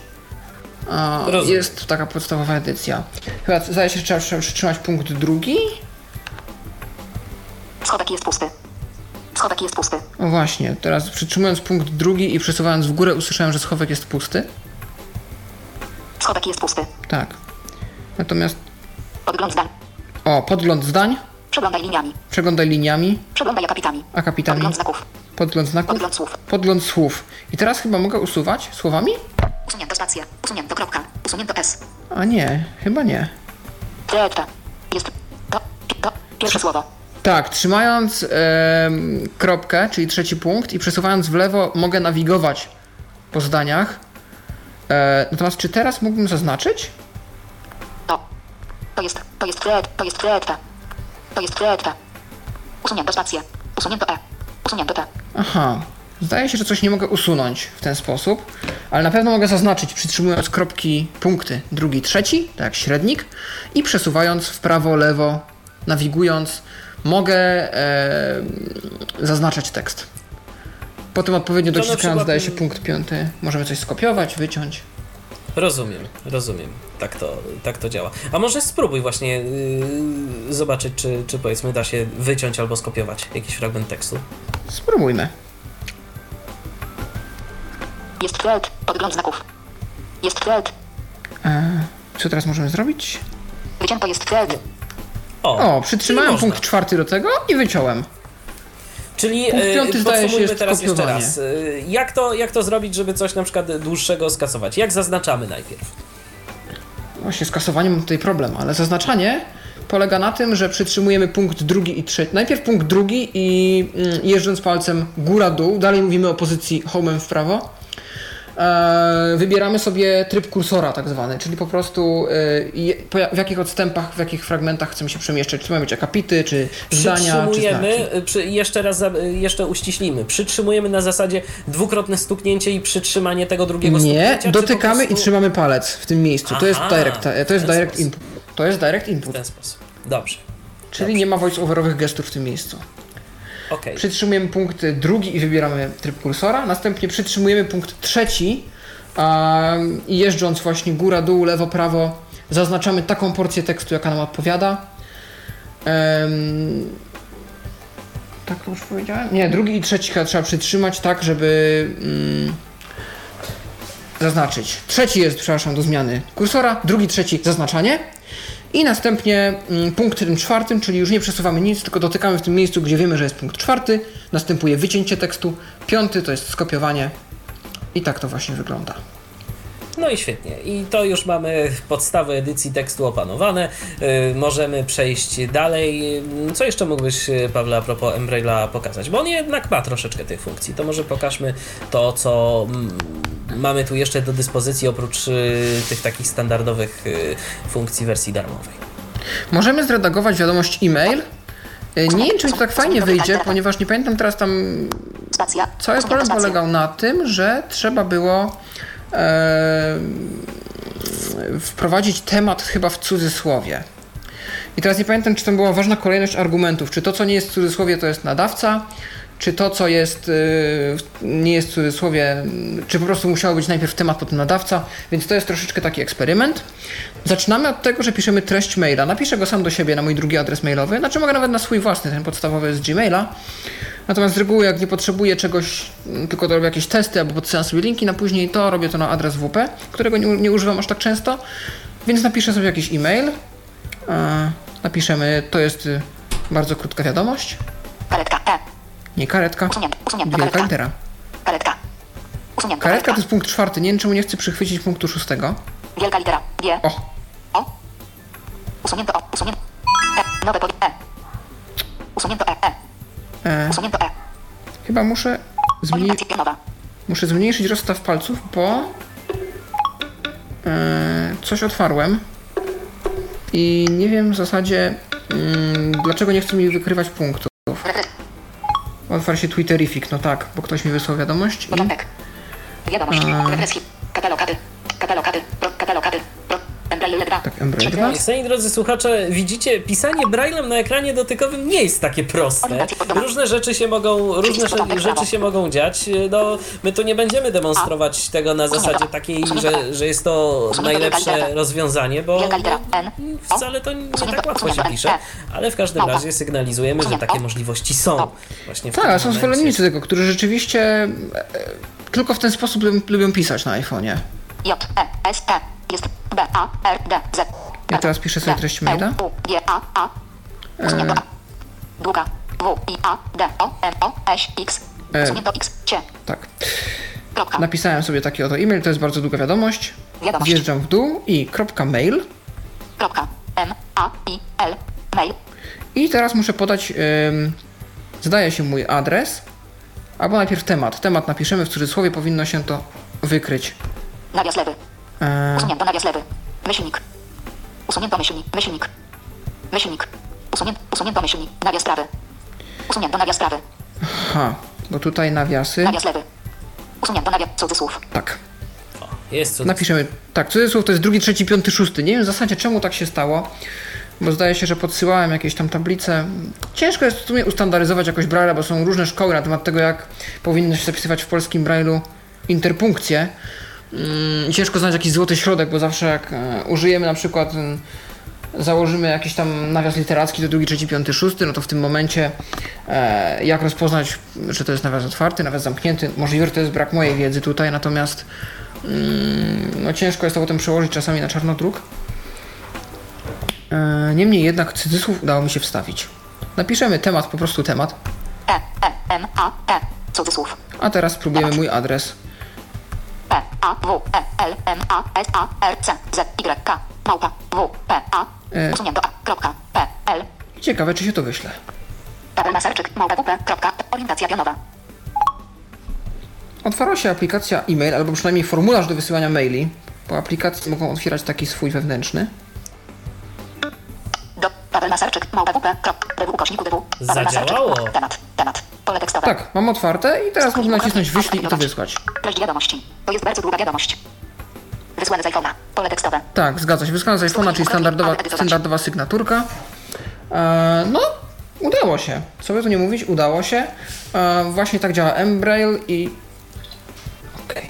Speaker 2: A,
Speaker 1: Rozumiem.
Speaker 2: jest taka podstawowa edycja. Chyba zdaje się, że trzeba trzeba przytrzymać punkt drugi.
Speaker 3: Schowek jest pusty. Schowek jest pusty.
Speaker 2: O właśnie, teraz przytrzymując punkt drugi i przesuwając w górę usłyszałem, że schowek jest pusty.
Speaker 3: Schowek jest pusty.
Speaker 2: Tak. Natomiast,
Speaker 3: Podgląd zdań.
Speaker 2: o, podgląd zdań,
Speaker 3: Przeglądaj liniami.
Speaker 2: przeglądaj liniami,
Speaker 3: Przeglądaj akapitami.
Speaker 2: akapitami,
Speaker 3: Podgląd znaków.
Speaker 2: podgląd znaków.
Speaker 3: Podgląd słów.
Speaker 2: Podgląd słów. I teraz chyba mogę usuwać słowami?
Speaker 3: Usunięto spację. Usunięto kropka. Usunięto S.
Speaker 2: A nie, chyba nie.
Speaker 3: Treta. Jest to, to, pierwsze słowo.
Speaker 2: Tak, trzymając em, kropkę, czyli trzeci punkt i przesuwając w lewo mogę nawigować po zdaniach. E, natomiast czy teraz mógłbym zaznaczyć?
Speaker 3: To. To jest, to jest tret, to jest treta. To jest treta. Usunięto spację. Usunięto E. Usunięto T.
Speaker 2: Aha, zdaje się, że coś nie mogę usunąć w ten sposób, ale na pewno mogę zaznaczyć przytrzymując kropki punkty drugi, trzeci, tak jak średnik i przesuwając w prawo, lewo, nawigując mogę e, zaznaczać tekst. Potem odpowiednio dociskając
Speaker 1: przykład-
Speaker 2: zdaje się punkt piąty. Możemy coś skopiować, wyciąć.
Speaker 1: Rozumiem, rozumiem. Tak to, tak to działa. A może spróbuj właśnie yy, zobaczyć, czy, czy powiedzmy da się wyciąć albo skopiować jakiś fragment tekstu.
Speaker 2: Spróbujmy.
Speaker 3: Jest tret. Podgląd znaków. Jest.
Speaker 2: E, co teraz możemy zrobić?
Speaker 3: Wycięto jest tret.
Speaker 1: O,
Speaker 2: O, przytrzymałem
Speaker 1: czyli
Speaker 2: punkt
Speaker 1: można.
Speaker 2: czwarty do tego i wyciąłem.
Speaker 1: Czyli
Speaker 2: się
Speaker 1: podsumujmy teraz jeszcze raz. Yy, jak, to, jak to zrobić, żeby coś na przykład dłuższego skasować? Jak zaznaczamy najpierw?
Speaker 2: Właśnie z kasowaniem mam tutaj problem, ale zaznaczanie polega na tym, że przytrzymujemy punkt drugi i trzeci. Najpierw punkt drugi i mm, jeżdżąc palcem góra-dół, dalej mówimy o pozycji homem w prawo. E, wybieramy sobie tryb kursora tak zwany, czyli po prostu e, w jakich odstępach, w jakich fragmentach chcemy się przemieszczać. Czy mają być akapity, czy zdania, czy znaki.
Speaker 1: Przytrzymujemy, przy, jeszcze raz, jeszcze uściślimy. Przytrzymujemy na zasadzie dwukrotne stuknięcie i przytrzymanie tego drugiego
Speaker 2: Nie, dotykamy
Speaker 1: po
Speaker 2: i
Speaker 1: prostu
Speaker 2: trzymamy palec w tym miejscu. To jest
Speaker 1: Aha,
Speaker 2: direct, to jest
Speaker 1: w
Speaker 2: direct input. To jest direct
Speaker 1: W
Speaker 2: input,
Speaker 1: ten sposób. Dobrze.
Speaker 2: czyli nie ma voice-overowych gestów w tym miejscu.
Speaker 1: Okej.
Speaker 2: Przytrzymujemy punkt drugi i wybieramy tryb kursora. Następnie przytrzymujemy punkt trzeci i jeżdżąc właśnie góra, dół, lewo, prawo zaznaczamy taką porcję tekstu, jaka nam odpowiada. Em, tak to już powiedziałem? Nie, drugi i trzeci trzeba przytrzymać tak, żeby mm, zaznaczyć. Trzeci jest, przepraszam, do zmiany kursora, drugi, trzeci zaznaczanie. I następnie mm, punktem czwartym, czyli już nie przesuwamy nic, tylko dotykamy w tym miejscu, gdzie wiemy, że jest punkt czwarty. Następuje wycięcie tekstu. Piąty to jest skopiowanie. I tak to właśnie wygląda.
Speaker 1: No i świetnie. I to już mamy podstawy edycji tekstu opanowane. Yy, możemy przejść dalej. Yy, Co jeszcze mógłbyś, yy, Pawle, a propos Embraila pokazać? Bo on jednak ma troszeczkę tych funkcji. To może pokażmy to, co mm, mamy tu jeszcze do dyspozycji, oprócz yy, tych takich standardowych yy, funkcji wersji darmowej.
Speaker 2: Możemy zredagować wiadomość e-mail. E, Nie wiem, czy mi to tak fajnie wyjdzie, ponieważ nie pamiętam teraz tam. Cały problem polegał na tym, że trzeba było e, wprowadzić temat chyba w cudzysłowie. I teraz nie pamiętam, czy to była ważna kolejność argumentów. Czy to, co nie jest w cudzysłowie, to jest nadawca, czy to, co jest, e, nie jest w cudzysłowie, czy po prostu musiało być najpierw temat, potem nadawca. Więc to jest troszeczkę taki eksperyment. Zaczynamy od tego, że piszemy treść maila. Napiszę go sam do siebie na mój drugi adres mailowy. Znaczy mogę nawet na swój własny, ten podstawowy z Gmaila. Natomiast z reguły, jak nie potrzebuję czegoś, m, tylko robię jakieś testy albo podsyłam sobie linki na później, to robię to na adres WP, którego nie, nie używam aż tak często. Więc napiszę sobie jakiś e-mail. E, napiszemy, to jest y, bardzo krótka wiadomość.
Speaker 3: Karetka. E.
Speaker 2: Nie karetka, wielka
Speaker 3: Karetka.
Speaker 2: litera.
Speaker 3: Karetka.
Speaker 2: Karetka to jest punkt czwarty. Nie wiem, czemu nie chcę przychwycić punktu szóstego.
Speaker 3: Wielka litera. G.
Speaker 2: O,
Speaker 3: O. Usunięto O. Usunięto. E. Nowe powie. E. Usunięto E. E.
Speaker 2: e,
Speaker 3: Usunięto E.
Speaker 2: chyba muszę, zmniej,
Speaker 3: Orientacja pionowa.
Speaker 2: muszę zmniejszyć rozstaw palców, bo e, coś otwarłem i nie wiem w zasadzie mm, dlaczego nie chce mi wykrywać punktów. Otwarł się Twitterific, no tak, bo ktoś mi wysłał wiadomość i
Speaker 3: Początek. Wiadomość. Refreski. Katalogady.
Speaker 2: Tak, Embraer 2.
Speaker 1: Szanowni drodzy słuchacze, widzicie, pisanie braillem na ekranie dotykowym nie jest takie proste. Różne rzeczy się mogą, różne rzeczy się mogą dziać. No, my tu nie będziemy demonstrować tego na zasadzie takiej, że, że jest to najlepsze rozwiązanie, bo
Speaker 3: Wielka litera N. O.
Speaker 1: wcale to nie tak łatwo się pisze, ale w każdym razie sygnalizujemy, że takie możliwości są. Właśnie w
Speaker 2: Tak, są zwolennicy tego, którzy rzeczywiście e, tylko w ten sposób lubią, lubią pisać na iPhone'ie.
Speaker 3: J. E. S. E. Jest. B. A. R. D. Z.
Speaker 2: Ja teraz piszę sobie treść
Speaker 3: E,
Speaker 2: maila.
Speaker 3: U. G. A. A. Długa. W. I. A. D. O. M. O. S. X.
Speaker 2: E.
Speaker 3: X. C.
Speaker 2: Tak. Napisałem sobie taki oto e-mail, to jest bardzo długa wiadomość.
Speaker 3: Wiadomość.
Speaker 2: Wjeżdżam w dół i kropka mail.
Speaker 3: Kropka. M. A. I. L. Mail.
Speaker 2: I teraz muszę podać, ym, zdaje się, mój adres. Albo najpierw temat. Temat napiszemy w cudzysłowie, powinno się to wykryć.
Speaker 3: Nawias lewy.
Speaker 2: E,
Speaker 3: Usunięto nawias lewy. Myślnik. Usunięto myślnik. Myślnik. Myślnik. Usunięto, usunięto myślnik. Nawias prawy. Usunięto nawias prawy.
Speaker 2: ha, bo tutaj nawiasy.
Speaker 3: Nawias lewy. Usunięto nawias cudzysłów.
Speaker 2: Tak.
Speaker 1: Jest cud.
Speaker 2: Napiszemy, tak, cudzysłów to jest drugi, trzeci, piąty, szósty. Nie wiem w zasadzie czemu tak się stało, bo zdaje się, że podsyłałem jakieś tam tablice. Ciężko jest w sumie ustandaryzować jakoś Braille'a, bo są różne szkoły na temat tego, jak powinno się zapisywać w polskim Braille'u interpunkcje. Mm, ciężko znaleźć jakiś złoty środek, bo zawsze jak e, użyjemy na przykład mm, założymy jakiś tam nawias literacki do drugi, trzeci, piąty, szósty, no to w tym momencie e, jak rozpoznać, że to jest nawias otwarty, nawias zamknięty. Możliwe, że to jest brak mojej wiedzy tutaj, natomiast mm, no ciężko jest to potem przełożyć czasami na czarnodruk. E, niemniej jednak cudzysłów udało mi się wstawić. Napiszemy temat, po prostu temat,
Speaker 3: E. E. M. A. E. Cudzysłów.
Speaker 2: a teraz spróbujemy mój adres.
Speaker 3: P. A. W. E. L. M. A. S. A. R. C. Z. Y. K. Małpa. W. P. A.
Speaker 2: E.
Speaker 3: Usunięto A. Kropka. P. L.
Speaker 2: Ciekawe, czy się to wyśle.
Speaker 3: Paweł Masarczyk. Małpa. W. P. Kropka. Orientacja pionowa.
Speaker 2: Otwarła się aplikacja e-mail, albo przynajmniej formularz do wysyłania maili, bo aplikacje mogą otwierać taki swój wewnętrzny.
Speaker 3: Paweł Masarczyk.
Speaker 1: Zadziałało.
Speaker 3: Temat. Temat. Pole tekstowe.
Speaker 2: Tak, mam otwarte i teraz mogę nacisnąć wyślij i to wysłać.
Speaker 3: Treść wiadomości. To jest bardzo długa wiadomość. Wysłane z iPhone'a. Pole tekstowe.
Speaker 2: Tak, zgadza się. Wyskana z iPhone'a, czyli standardowa, standardowa sygnaturka. E, no, udało się. Co by tu nie mówić, udało się. E, właśnie tak działa Embrail i... Okej.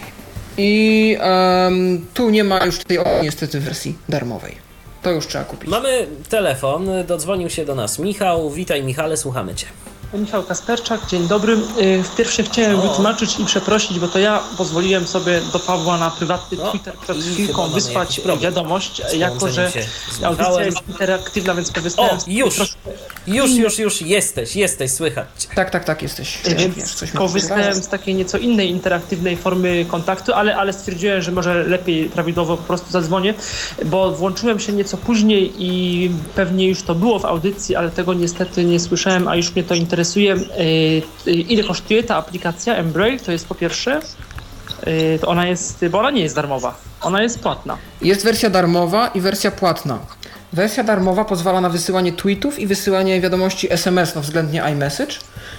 Speaker 2: I em, tu nie ma już tej opcji niestety w wersji darmowej. To już trzeba kupić.
Speaker 1: Mamy telefon, dodzwonił się do nas Michał. Witaj Michale, słuchamy Cię.
Speaker 4: Michał Kasperczak, dzień dobry. Y, Pierwsze chciałem
Speaker 1: O.
Speaker 4: wytłumaczyć i przeprosić, bo to ja pozwoliłem sobie do Pawła na prywatny
Speaker 1: O,
Speaker 4: Twitter przed chwilką wysłać wiadomość, jako że audycja jest interaktywna, więc
Speaker 1: O,
Speaker 4: korzystałem z
Speaker 1: już, już, już, już jesteś, jesteś, słychać.
Speaker 2: Tak, tak, tak, jesteś.
Speaker 4: Y, Więc korzystałem z takiej nieco innej interaktywnej formy kontaktu, ale, ale stwierdziłem, że może lepiej prawidłowo po prostu zadzwonię, bo włączyłem się nieco później i pewnie już to było w audycji, ale tego niestety nie słyszałem, a już mnie to interesuje. Y, y, Ile kosztuje ta aplikacja Embrail? To jest po pierwsze. Y, To ona jest, bo ona nie jest darmowa, ona jest płatna.
Speaker 2: Jest wersja darmowa i wersja płatna. Wersja darmowa pozwala na wysyłanie tweetów i wysyłanie wiadomości SMS, no względnie iMessage.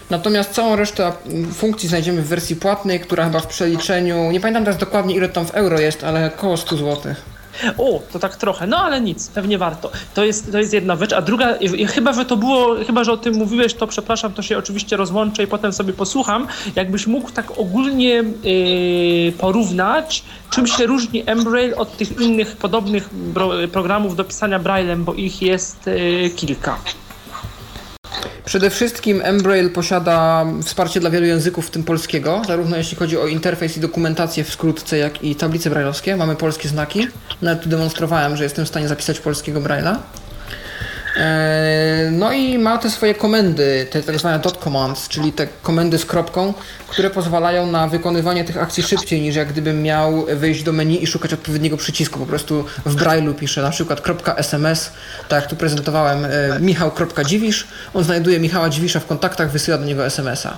Speaker 2: Natomiast całą resztę funkcji znajdziemy w wersji płatnej, która chyba w przeliczeniu, nie pamiętam teraz dokładnie ile tam w euro jest, ale około 100 zł.
Speaker 4: O, to tak trochę, no ale nic, pewnie warto. To jest, to jest jedna rzecz, a druga, i- i chyba, że to było, chyba, że o tym mówiłeś, to przepraszam, to się oczywiście rozłączę i potem sobie posłucham. Jakbyś mógł tak ogólnie yy, porównać, czym się różni Embrail od tych innych podobnych bro, programów do pisania Braillem, bo ich jest yy, kilka.
Speaker 2: Przede wszystkim Embrail posiada wsparcie dla wielu języków, w tym polskiego, zarówno jeśli chodzi o interfejs i dokumentację w skrótce, jak i tablice brailleowskie. Mamy polskie znaki. Nawet tu demonstrowałem, że jestem w stanie zapisać polskiego braille'a. Eee, No i ma te swoje komendy, te tak zwane dot commands, czyli te komendy z kropką, które pozwalają na wykonywanie tych akcji szybciej niż jak gdybym miał wyjść do menu i szukać odpowiedniego przycisku. Po prostu w Braille'u piszę na przykład .sms, tak jak tu prezentowałem, e, michał.dziwisz, on znajduje Michała Dziwisza w kontaktach, wysyła do niego SMS-a.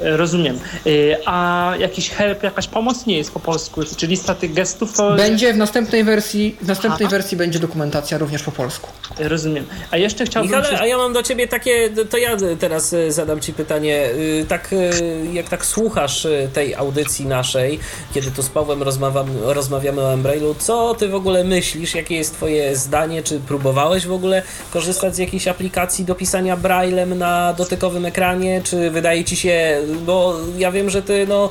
Speaker 4: E, Rozumiem. Yy, a jakiś help, jakaś pomoc nie jest po polsku, czy lista tych gestów to...
Speaker 2: Będzie w następnej wersji, w następnej wersji będzie dokumentacja również po polsku.
Speaker 4: Rozumiem. A jeszcze chciałbym...
Speaker 1: Michale,
Speaker 4: się-
Speaker 1: a ja mam do ciebie takie, to ja teraz e, zadam ci pytanie, tak e, jak tak słuchasz e, tej audycji naszej, kiedy tu z Pawłem rozmawiam, rozmawiamy o Embrailu, co ty w ogóle myślisz, jakie jest twoje zdanie, czy próbowałeś w ogóle korzystać z jakiejś aplikacji do pisania Braillem na dotykowym ekranie, czy wydaje ci się, bo ja wiem, że ty no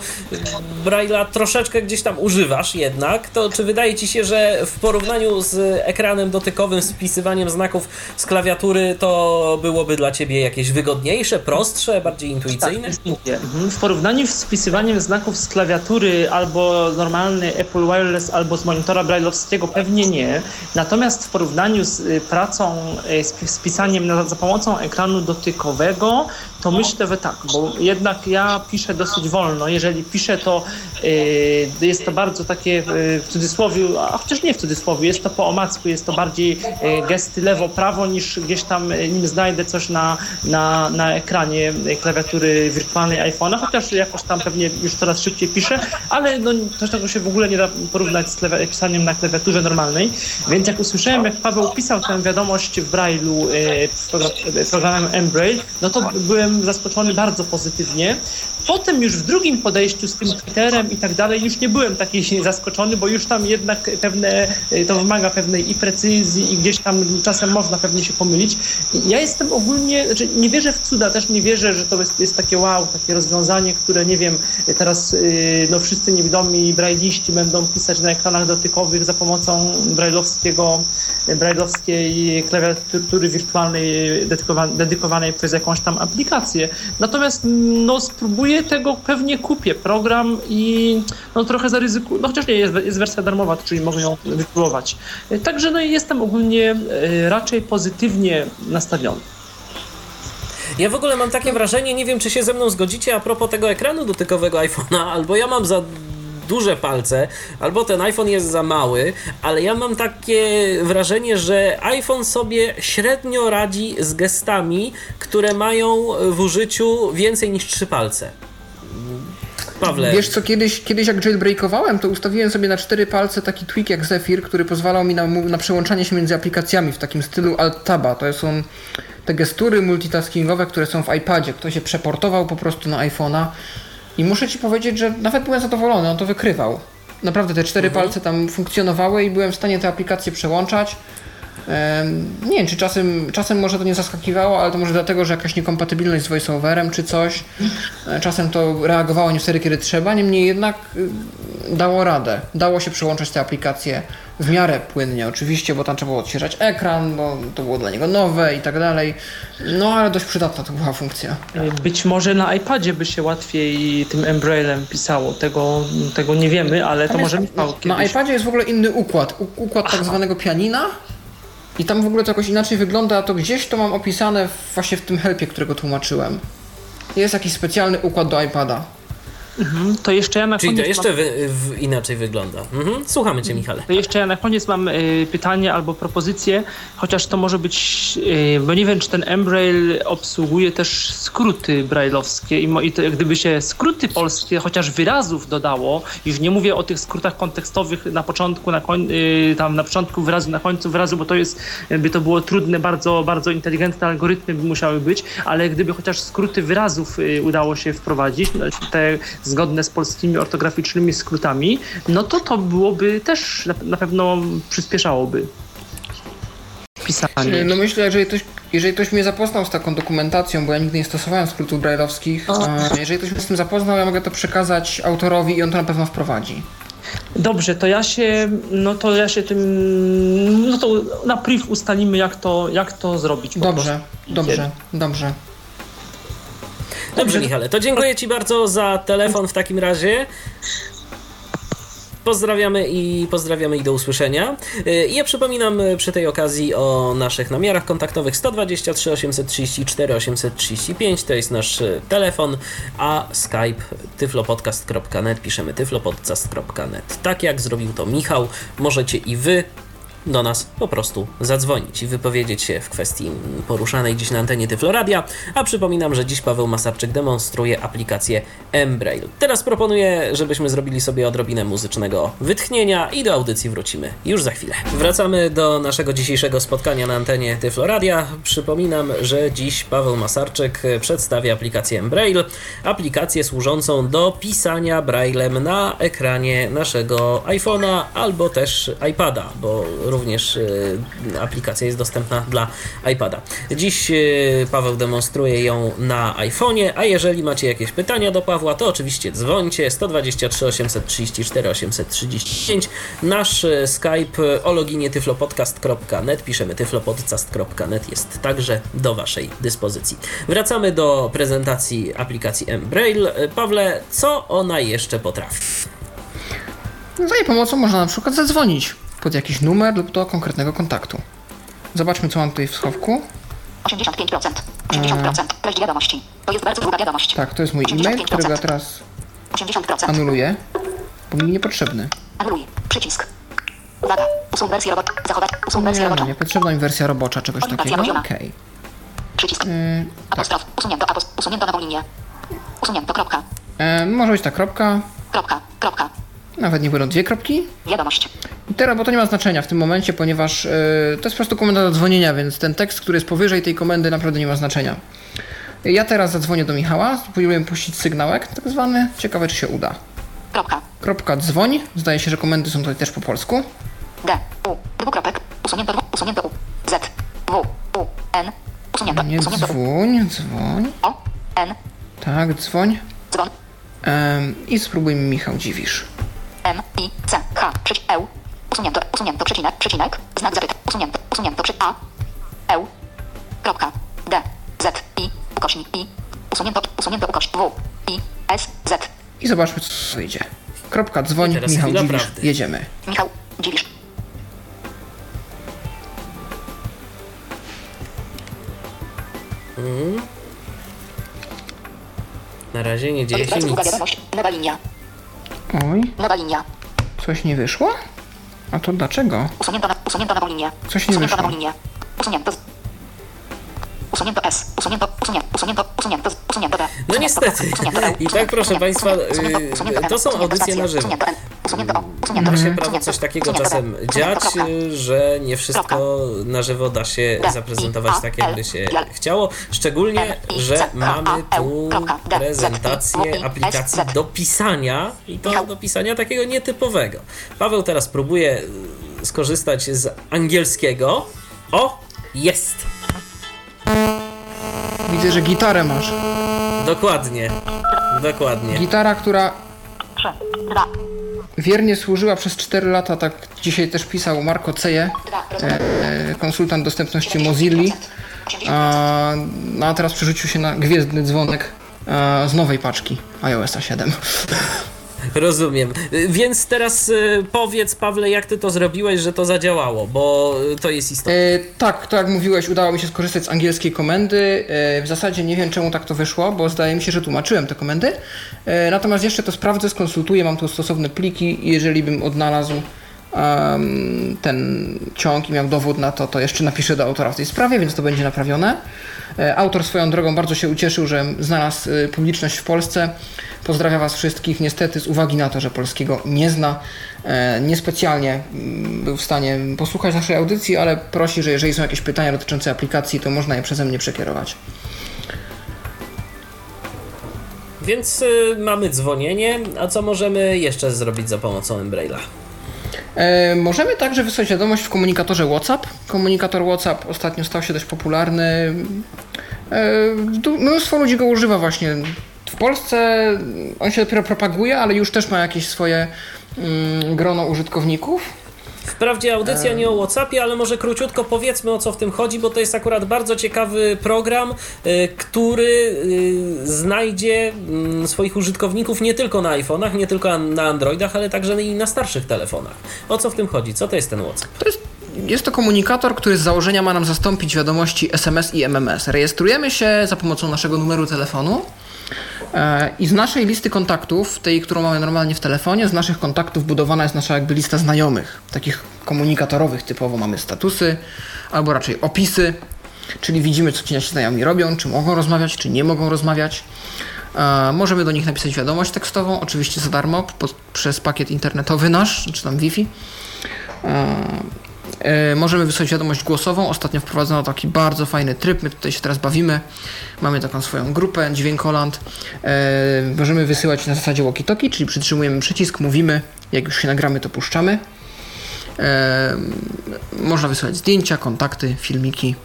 Speaker 1: Braille'a troszeczkę gdzieś tam używasz jednak, to czy wydaje ci się, że w porównaniu z ekranem dotykowym, z wpisywaniem znaków z klawiatury, to byłoby dla ciebie jakieś wygodniejsze, prostsze, bardziej intuicyjne?
Speaker 4: Tak, mówię. Mhm. W porównaniu z wpisywaniem znaków z klawiatury albo normalny Apple Wireless albo z monitora brailleowskiego pewnie nie. Natomiast w porównaniu z y, pracą, y, z, pisaniem za pomocą ekranu dotykowego, to myślę, że tak, bo jednak ja piszę dosyć wolno. Jeżeli piszę, to jest to bardzo takie y, w cudzysłowie, a chociaż nie w cudzysłowie, jest to po omacku, jest to bardziej y, gesty lewo-prawo niż gdzieś tam, y, nim znajdę coś na, na, na ekranie y, klawiatury wirtualnej iPhone'a, chociaż jakoś tam pewnie już coraz szybciej piszę, ale no, też tego się w ogóle nie da porównać z pisaniem na klawiaturze normalnej. Więc jak usłyszałem, jak Paweł pisał tę wiadomość w Braille'u y, programem Embrail, no to byłem zaskoczony bardzo pozytywnie. Potem już w drugim podejściu z tym Twitterem i tak dalej już nie byłem taki zaskoczony, bo już tam jednak pewne, y, to wymaga pewnej i precyzji i gdzieś tam czasem można pewnie się pomylić. Ja jestem ogólnie, znaczy nie wierzę w cuda, też nie wierzę, że to jest, jest takie wow, takie rozwiązanie, które nie wiem, teraz y, no wszyscy niewidomi braille'iści będą pisać na ekranach dotykowych za pomocą brailleowskiego, brailleowskiej klawiatury wirtualnej dedykowanej, dedykowanej przez jakąś tam aplikację. Natomiast no spróbuję tego, pewnie kupię program i no trochę zaryzykuję, no chociaż nie, jest, jest wersja darmowa, czyli mogę ją wypróbować. Także no jestem ogólnie y, raczej pozytywnie nastawiony.
Speaker 1: Ja w ogóle mam takie wrażenie, nie wiem czy się ze mną zgodzicie a propos tego ekranu dotykowego iPhone'a, albo ja mam za duże palce, albo ten iPhone jest za mały, ale ja mam takie wrażenie, że iPhone sobie średnio radzi z gestami, które mają w użyciu więcej niż trzy palce. Pawle,
Speaker 2: Wiesz co, kiedyś, kiedyś jak jailbreakowałem, to ustawiłem sobie na cztery palce taki tweak jak Zephyr, który pozwalał mi na, na przełączanie się między aplikacjami w takim stylu Alt-Taba. To są te gestury multitaskingowe, które są w iPadzie. Ktoś się przeportował po prostu na iPhone'a i muszę Ci powiedzieć, że nawet byłem zadowolony, on to wykrywał. Naprawdę te cztery palce tam funkcjonowały i byłem w stanie te aplikacje przełączać. Nie wiem, czy czasem, czasem może to nie zaskakiwało, ale to może dlatego, że jakaś niekompatybilność z voiceoverem czy coś. E, czasem to reagowało nie wtedy, kiedy trzeba, niemniej jednak y, dało radę. Dało się przełączać te aplikacje w miarę płynnie oczywiście, bo tam trzeba było odświeżać ekran, bo to było dla niego nowe i tak dalej. No ale dość przydatna to była funkcja.
Speaker 4: Być może na iPadzie by się łatwiej tym Embrailem pisało. Tego, tego nie wiemy, ale to może Michał
Speaker 2: Na iPadzie jest w ogóle inny układ. układ tak zwanego pianina. I tam w ogóle to jakoś inaczej wygląda, a to gdzieś to mam opisane właśnie w tym helpie, którego tłumaczyłem. Jest jakiś specjalny układ do iPada.
Speaker 4: Mhm, to jeszcze ja na
Speaker 1: Czyli
Speaker 4: koniec
Speaker 1: to jeszcze
Speaker 4: mam...
Speaker 1: wy, w, inaczej wygląda. Mhm. Słuchamy Cię, Michale.
Speaker 4: To jeszcze ja na koniec mam y, pytanie albo propozycję, chociaż to może być, y, bo nie wiem, czy ten Embrail obsługuje też skróty brailleowskie i, mo, i to, gdyby się skróty polskie, chociaż wyrazów dodało, już nie mówię o tych skrótach kontekstowych na początku, na koń, y, tam na początku wyrazu, na końcu wyrazu, bo to jest, by to było trudne, bardzo, bardzo inteligentne algorytmy by musiały być, ale gdyby chociaż skróty wyrazów udało się wprowadzić, no, te zgodne z polskimi ortograficznymi skrótami, no to to byłoby też na, pewno przyspieszałoby pisanie.
Speaker 2: No myślę, jeżeli ktoś, jeżeli ktoś mnie zapoznał z taką dokumentacją, bo ja nigdy nie stosowałem skrótów brailleowskich, jeżeli ktoś mnie z tym zapoznał, ja mogę to przekazać autorowi i on to na pewno wprowadzi.
Speaker 4: Dobrze, to ja się, no to ja się tym, no to na priv ustalimy jak to, jak to zrobić.
Speaker 2: Dobrze, dobrze, dobrze.
Speaker 1: Dobrze, Michale, to dziękuję Ci bardzo za telefon w takim razie. Pozdrawiamy i pozdrawiamy i do usłyszenia. Y, ja przypominam przy tej okazji o naszych namiarach kontaktowych 123 834 835 to jest nasz y, telefon, a Skype tyflopodcast.net piszemy tyflopodcast.net. Tak jak zrobił to Michał, możecie i wy do nas po prostu zadzwonić i wypowiedzieć się w kwestii poruszanej dziś na antenie Tyfloradia, a przypominam, że dziś Paweł Masarczyk demonstruje aplikację Embrail. Teraz proponuję, żebyśmy zrobili sobie odrobinę muzycznego wytchnienia i do audycji wrócimy już za chwilę. Wracamy do naszego dzisiejszego spotkania na antenie Tyfloradia. Przypominam, że dziś Paweł Masarczyk przedstawia aplikację Embrail, aplikację służącą do pisania braillem na ekranie naszego iPhone'a albo też iPada, bo również e, aplikacja jest dostępna dla iPada. Dziś e, Paweł demonstruje ją na iPhone'ie, a jeżeli macie jakieś pytania do Pawła, to oczywiście dzwońcie 123 834 835. Nasz e, Skype o loginie tyflopodcast.net, piszemy tyflopodcast.net jest także do Waszej dyspozycji. Wracamy do prezentacji aplikacji Embrail. Pawle, co ona jeszcze potrafi?
Speaker 2: Za jej pomocą można na przykład zadzwonić pod jakiś numer lub do konkretnego kontaktu. Zobaczmy, co mam tutaj w schowku.
Speaker 3: 85%. 80%. Treść wiadomości. To jest bardzo długa wiadomość.
Speaker 2: Tak, to jest mój e-mail, którego ja teraz
Speaker 3: 80%.
Speaker 2: anuluję, bo mi niepotrzebny.
Speaker 3: Anuluj. Przycisk. Uwaga. Usuń wersję robocza. Zachować. Usuń wersję
Speaker 2: Nie, no,
Speaker 3: roboczą.
Speaker 2: nie potrzebna mi wersja robocza czegoś takiego. Okej.
Speaker 3: Przycisk.
Speaker 2: Yy,
Speaker 3: Apostrof. Usunięto. Usunięto nową linię. Usunięto. Kropka.
Speaker 2: e, może być ta kropka,
Speaker 3: Kropka. Kropka.
Speaker 2: Nawet nie będą dwie kropki.
Speaker 3: Wiadomość.
Speaker 2: Teraz, bo to nie ma znaczenia w tym momencie, ponieważ e, to jest po prostu komenda do dzwonienia, więc ten tekst, który jest powyżej tej komendy naprawdę nie ma znaczenia. Ja teraz zadzwonię do Michała, spróbuję puścić sygnałek tak zwany. Ciekawe, czy się uda.
Speaker 3: Kropka.
Speaker 2: Kropka dzwoń. Zdaje się, że komendy są tutaj też po polsku.
Speaker 3: D. U. Dwukropek. Usunięto. Usunięto. U. Z. W. U. N. Usunięto.
Speaker 2: Nie
Speaker 3: Usunięto. U.
Speaker 2: dzwoń, dzwoń.
Speaker 3: O. N.
Speaker 2: Tak, dzwoń.
Speaker 3: Dzwon.
Speaker 2: Em, I spróbuj Michał Dziwisz.
Speaker 3: I. C. H. Przycisk. E. Usunięto. Usunięto. Przecinek. Przecinek. Znak zapytania. Usunięto. Usunięto. Przy A. E. Kropka. D. Z. I. Ukośnik. I. Usunięto. Usunięto. Ukośnik. W. I. S. Z.
Speaker 2: I zobaczmy, co wyjdzie. Kropka dzwoń,
Speaker 1: I teraz
Speaker 2: Michał Dziwisz.
Speaker 1: prawdy.
Speaker 2: Jedziemy.
Speaker 3: Michał. Dziwisz.
Speaker 1: Na razie nie dzieje się nic.
Speaker 3: wiadomość. Nowa linia.
Speaker 2: Oj,
Speaker 3: Nowa linia.
Speaker 2: Coś nie wyszło? A to dlaczego?
Speaker 3: Usunięto, na, usunięto linię.
Speaker 2: Coś nie
Speaker 3: usunięto
Speaker 2: wyszło.
Speaker 3: linię. Usunięto. Usunięto S. Usunięto, usunięto, usunięto, usunięto, usunięto D.
Speaker 1: No niestety. I tak, proszę Państwa,
Speaker 3: M,
Speaker 1: to są audycje na żywo.
Speaker 3: Usunięto
Speaker 1: Ma się prawo coś takiego czasem dziać, że nie wszystko na żywo da się zaprezentować tak, jakby się chciało. Szczególnie, że mamy tu prezentację aplikacji do pisania i to do pisania takiego nietypowego. Paweł teraz próbuje skorzystać z angielskiego. O! Jest!
Speaker 2: Widzę, że gitarę masz.
Speaker 1: Dokładnie. Dokładnie.
Speaker 2: Gitara, która
Speaker 3: 3, 2,
Speaker 2: wiernie służyła przez 4 lata, tak dzisiaj też pisał Marco Ceje,
Speaker 3: 2, rozmowa.
Speaker 2: e, konsultant dostępności Mozilla, a, no a teraz przerzucił się na gwiezdny dzwonek e, z nowej paczki iOS 7.
Speaker 1: Rozumiem. Więc teraz y, powiedz, Pawle, jak ty to zrobiłeś, że to zadziałało, bo y, to jest istotne.
Speaker 2: E, tak, to jak mówiłeś, udało mi się skorzystać z angielskiej komendy. E, w zasadzie nie wiem, czemu tak to wyszło, bo zdaje mi się, że tłumaczyłem te komendy. E, natomiast jeszcze to sprawdzę, skonsultuję, mam tu stosowne pliki i jeżeli bym odnalazł ten ciąg i miał dowód na to, to jeszcze napiszę do autora w tej sprawie, więc to będzie naprawione. E, Autor swoją drogą bardzo się ucieszył, że znalazł e, publiczność w Polsce. Pozdrawia Was wszystkich. Niestety, z uwagi na to, że polskiego nie zna, e, niespecjalnie mm, był w stanie posłuchać naszej audycji, ale prosi, że jeżeli są jakieś pytania dotyczące aplikacji, to można je przeze mnie przekierować.
Speaker 1: Więc y, mamy dzwonienie, a co możemy jeszcze zrobić za pomocą Embraila?
Speaker 2: E, możemy także wysłać wiadomość w komunikatorze WhatsApp. Komunikator WhatsApp ostatnio stał się dość popularny. E, mnóstwo ludzi go używa właśnie. W Polsce on się dopiero propaguje, ale już też ma jakieś swoje mm, grono użytkowników.
Speaker 1: Wprawdzie audycja nie o WhatsAppie, ale może króciutko powiedzmy o co w tym chodzi, bo to jest akurat bardzo ciekawy program, y, który y, znajdzie mm, swoich użytkowników nie tylko na iPhone'ach, nie tylko na Androidach, ale także i na starszych telefonach. O co w tym chodzi? Co to jest ten WhatsApp?
Speaker 2: To jest, jest to komunikator, który z założenia ma nam zastąpić wiadomości SMS i MMS. Rejestrujemy się za pomocą naszego numeru telefonu i z naszej listy kontaktów, tej, którą mamy normalnie w telefonie, z naszych kontaktów budowana jest nasza jakby lista znajomych, takich komunikatorowych typowo mamy statusy, albo raczej opisy, czyli widzimy, co ci nasi znajomi robią, czy mogą rozmawiać, czy nie mogą rozmawiać. E, Możemy do nich napisać wiadomość tekstową, oczywiście za darmo, przez pakiet internetowy nasz, czy tam Wi-Fi. E, Możemy wysłać wiadomość głosową. Ostatnio wprowadzono taki bardzo fajny tryb. My tutaj się teraz bawimy. Mamy taką swoją grupę Dźwiękoland. E, Możemy wysyłać na zasadzie walkie-talkie, czyli przytrzymujemy przycisk, mówimy. Jak już się nagramy, to puszczamy. E, Można wysyłać zdjęcia, kontakty, filmiki,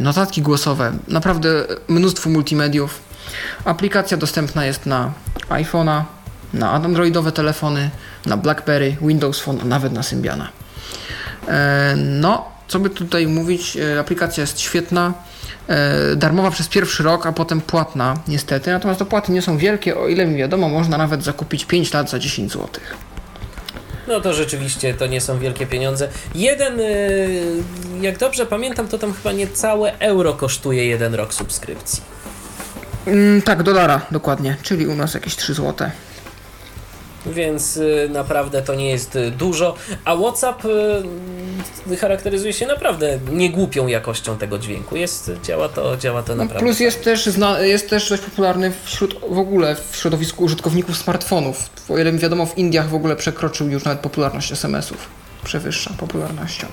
Speaker 2: notatki głosowe. Naprawdę mnóstwo multimediów. Aplikacja dostępna jest na iPhone'a, na androidowe telefony, na BlackBerry, Windows Phone, a nawet na Symbiana. E, No, co by tutaj mówić, e, aplikacja jest świetna, e, darmowa przez pierwszy rok, a potem płatna niestety, natomiast dopłaty nie są wielkie, o ile mi wiadomo, można nawet zakupić 5 lat za 10 zł.
Speaker 1: No to rzeczywiście to nie są wielkie pieniądze. Jeden, jak dobrze pamiętam, to tam chyba niecałe euro kosztuje jeden rok subskrypcji.
Speaker 2: Mm, tak, dolara dokładnie, czyli u nas jakieś 3 zł.
Speaker 1: Więc y, naprawdę to nie jest y, dużo. A WhatsApp y, charakteryzuje się naprawdę niegłupią jakością tego dźwięku. Jest, działa to, działa to
Speaker 2: No,
Speaker 1: naprawdę.
Speaker 2: plus jest też, zna, jest też dość popularny wśród w ogóle w środowisku użytkowników smartfonów. O ile mi wiadomo, w Indiach w ogóle przekroczył już nawet popularność SMS-ów. Przewyższa popularnością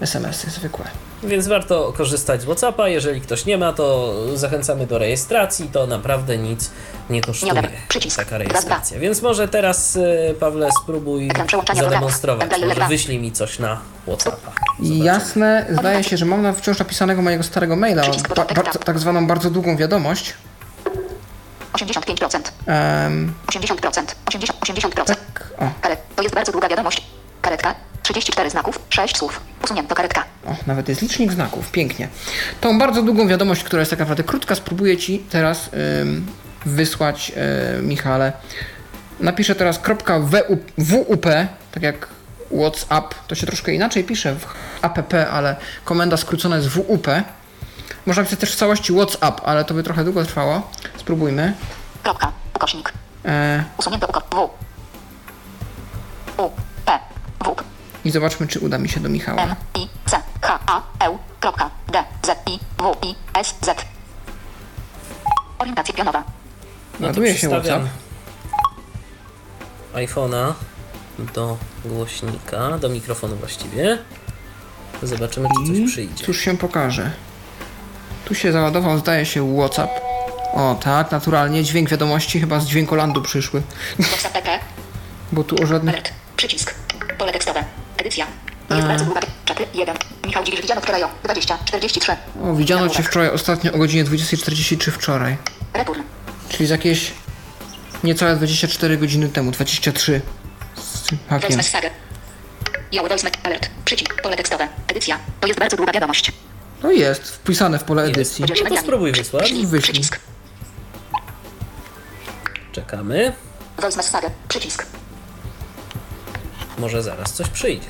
Speaker 2: SMS-y zwykłe.
Speaker 1: Więc warto korzystać z WhatsAppa. Jeżeli ktoś nie ma, to zachęcamy do rejestracji. To naprawdę nic nie kosztuje.
Speaker 3: Nie odebrać. Przycisk.
Speaker 1: Taka rejestracja. Więc może teraz, y, Pawle, spróbuj zademonstrować. Może wyślij mi coś na WhatsAppa.
Speaker 2: Jasne, zdaje się, że mam na wciąż napisanego mojego starego maila, ba, bardzo, tak zwaną bardzo długą wiadomość.
Speaker 3: 85%,
Speaker 2: Em,
Speaker 3: 80%, 80, 80%.
Speaker 2: tak, o,
Speaker 3: Karet. To jest bardzo długa wiadomość. Karetka. 34 znaków, 6 słów. Usunięto karetka.
Speaker 2: o, nawet jest licznik znaków, pięknie. Tą bardzo długą wiadomość, która jest tak naprawdę krótka, spróbuję Ci teraz em, wysłać, e, Michale. Napiszę teraz kropka WU- WUP, tak jak WhatsApp, to się troszkę inaczej pisze w app, ale komenda skrócona jest WUP. Można pisać też w całości WhatsApp, ale to by trochę długo trwało. Spróbujmy.
Speaker 3: Kropka. Ukośnik.
Speaker 2: E,
Speaker 3: Usunięto uko. W. U. P. W.
Speaker 2: I zobaczmy, czy uda mi się do Michała.
Speaker 3: M. I. C. H. A. E. Kropka. D. Z. I. W. I. S. Z. Orientacja pionowa.
Speaker 1: No to
Speaker 2: Ładuje się WhatsApp.
Speaker 1: iPhone'a do głośnika, do mikrofonu właściwie. Zobaczymy, czy coś przyjdzie.
Speaker 2: Cóż się pokaże? Tu się załadował, zdaje się, WhatsApp. O tak, naturalnie. Dźwięk wiadomości chyba z dźwiękolandu przyszły.
Speaker 3: WhatsApp PP.
Speaker 2: Bo tu o żadnych...
Speaker 3: Alert. Przycisk. Pole tekstowe. Edycja. Jest bardzo długa. Czaty 1. Michał Dziwisz widziano wczoraj o 20, 43.
Speaker 2: O, widziano cię wczoraj ostatnio o godzinie 20.43 wczoraj.
Speaker 3: Return.
Speaker 2: Czyli z jakieś niecałe 24 godziny temu, 23 z tym hakiem.
Speaker 3: voice alert. Przycisk. Pole tekstowe. Edycja. To jest bardzo długa wiadomość.
Speaker 2: No jest, wpisane w pole edycji.
Speaker 1: No to spróbuj wysłać.
Speaker 3: Przycisk.
Speaker 2: Wyślij.
Speaker 1: Czekamy.
Speaker 3: Voice message. Przycisk.
Speaker 1: Może zaraz coś przyjdzie.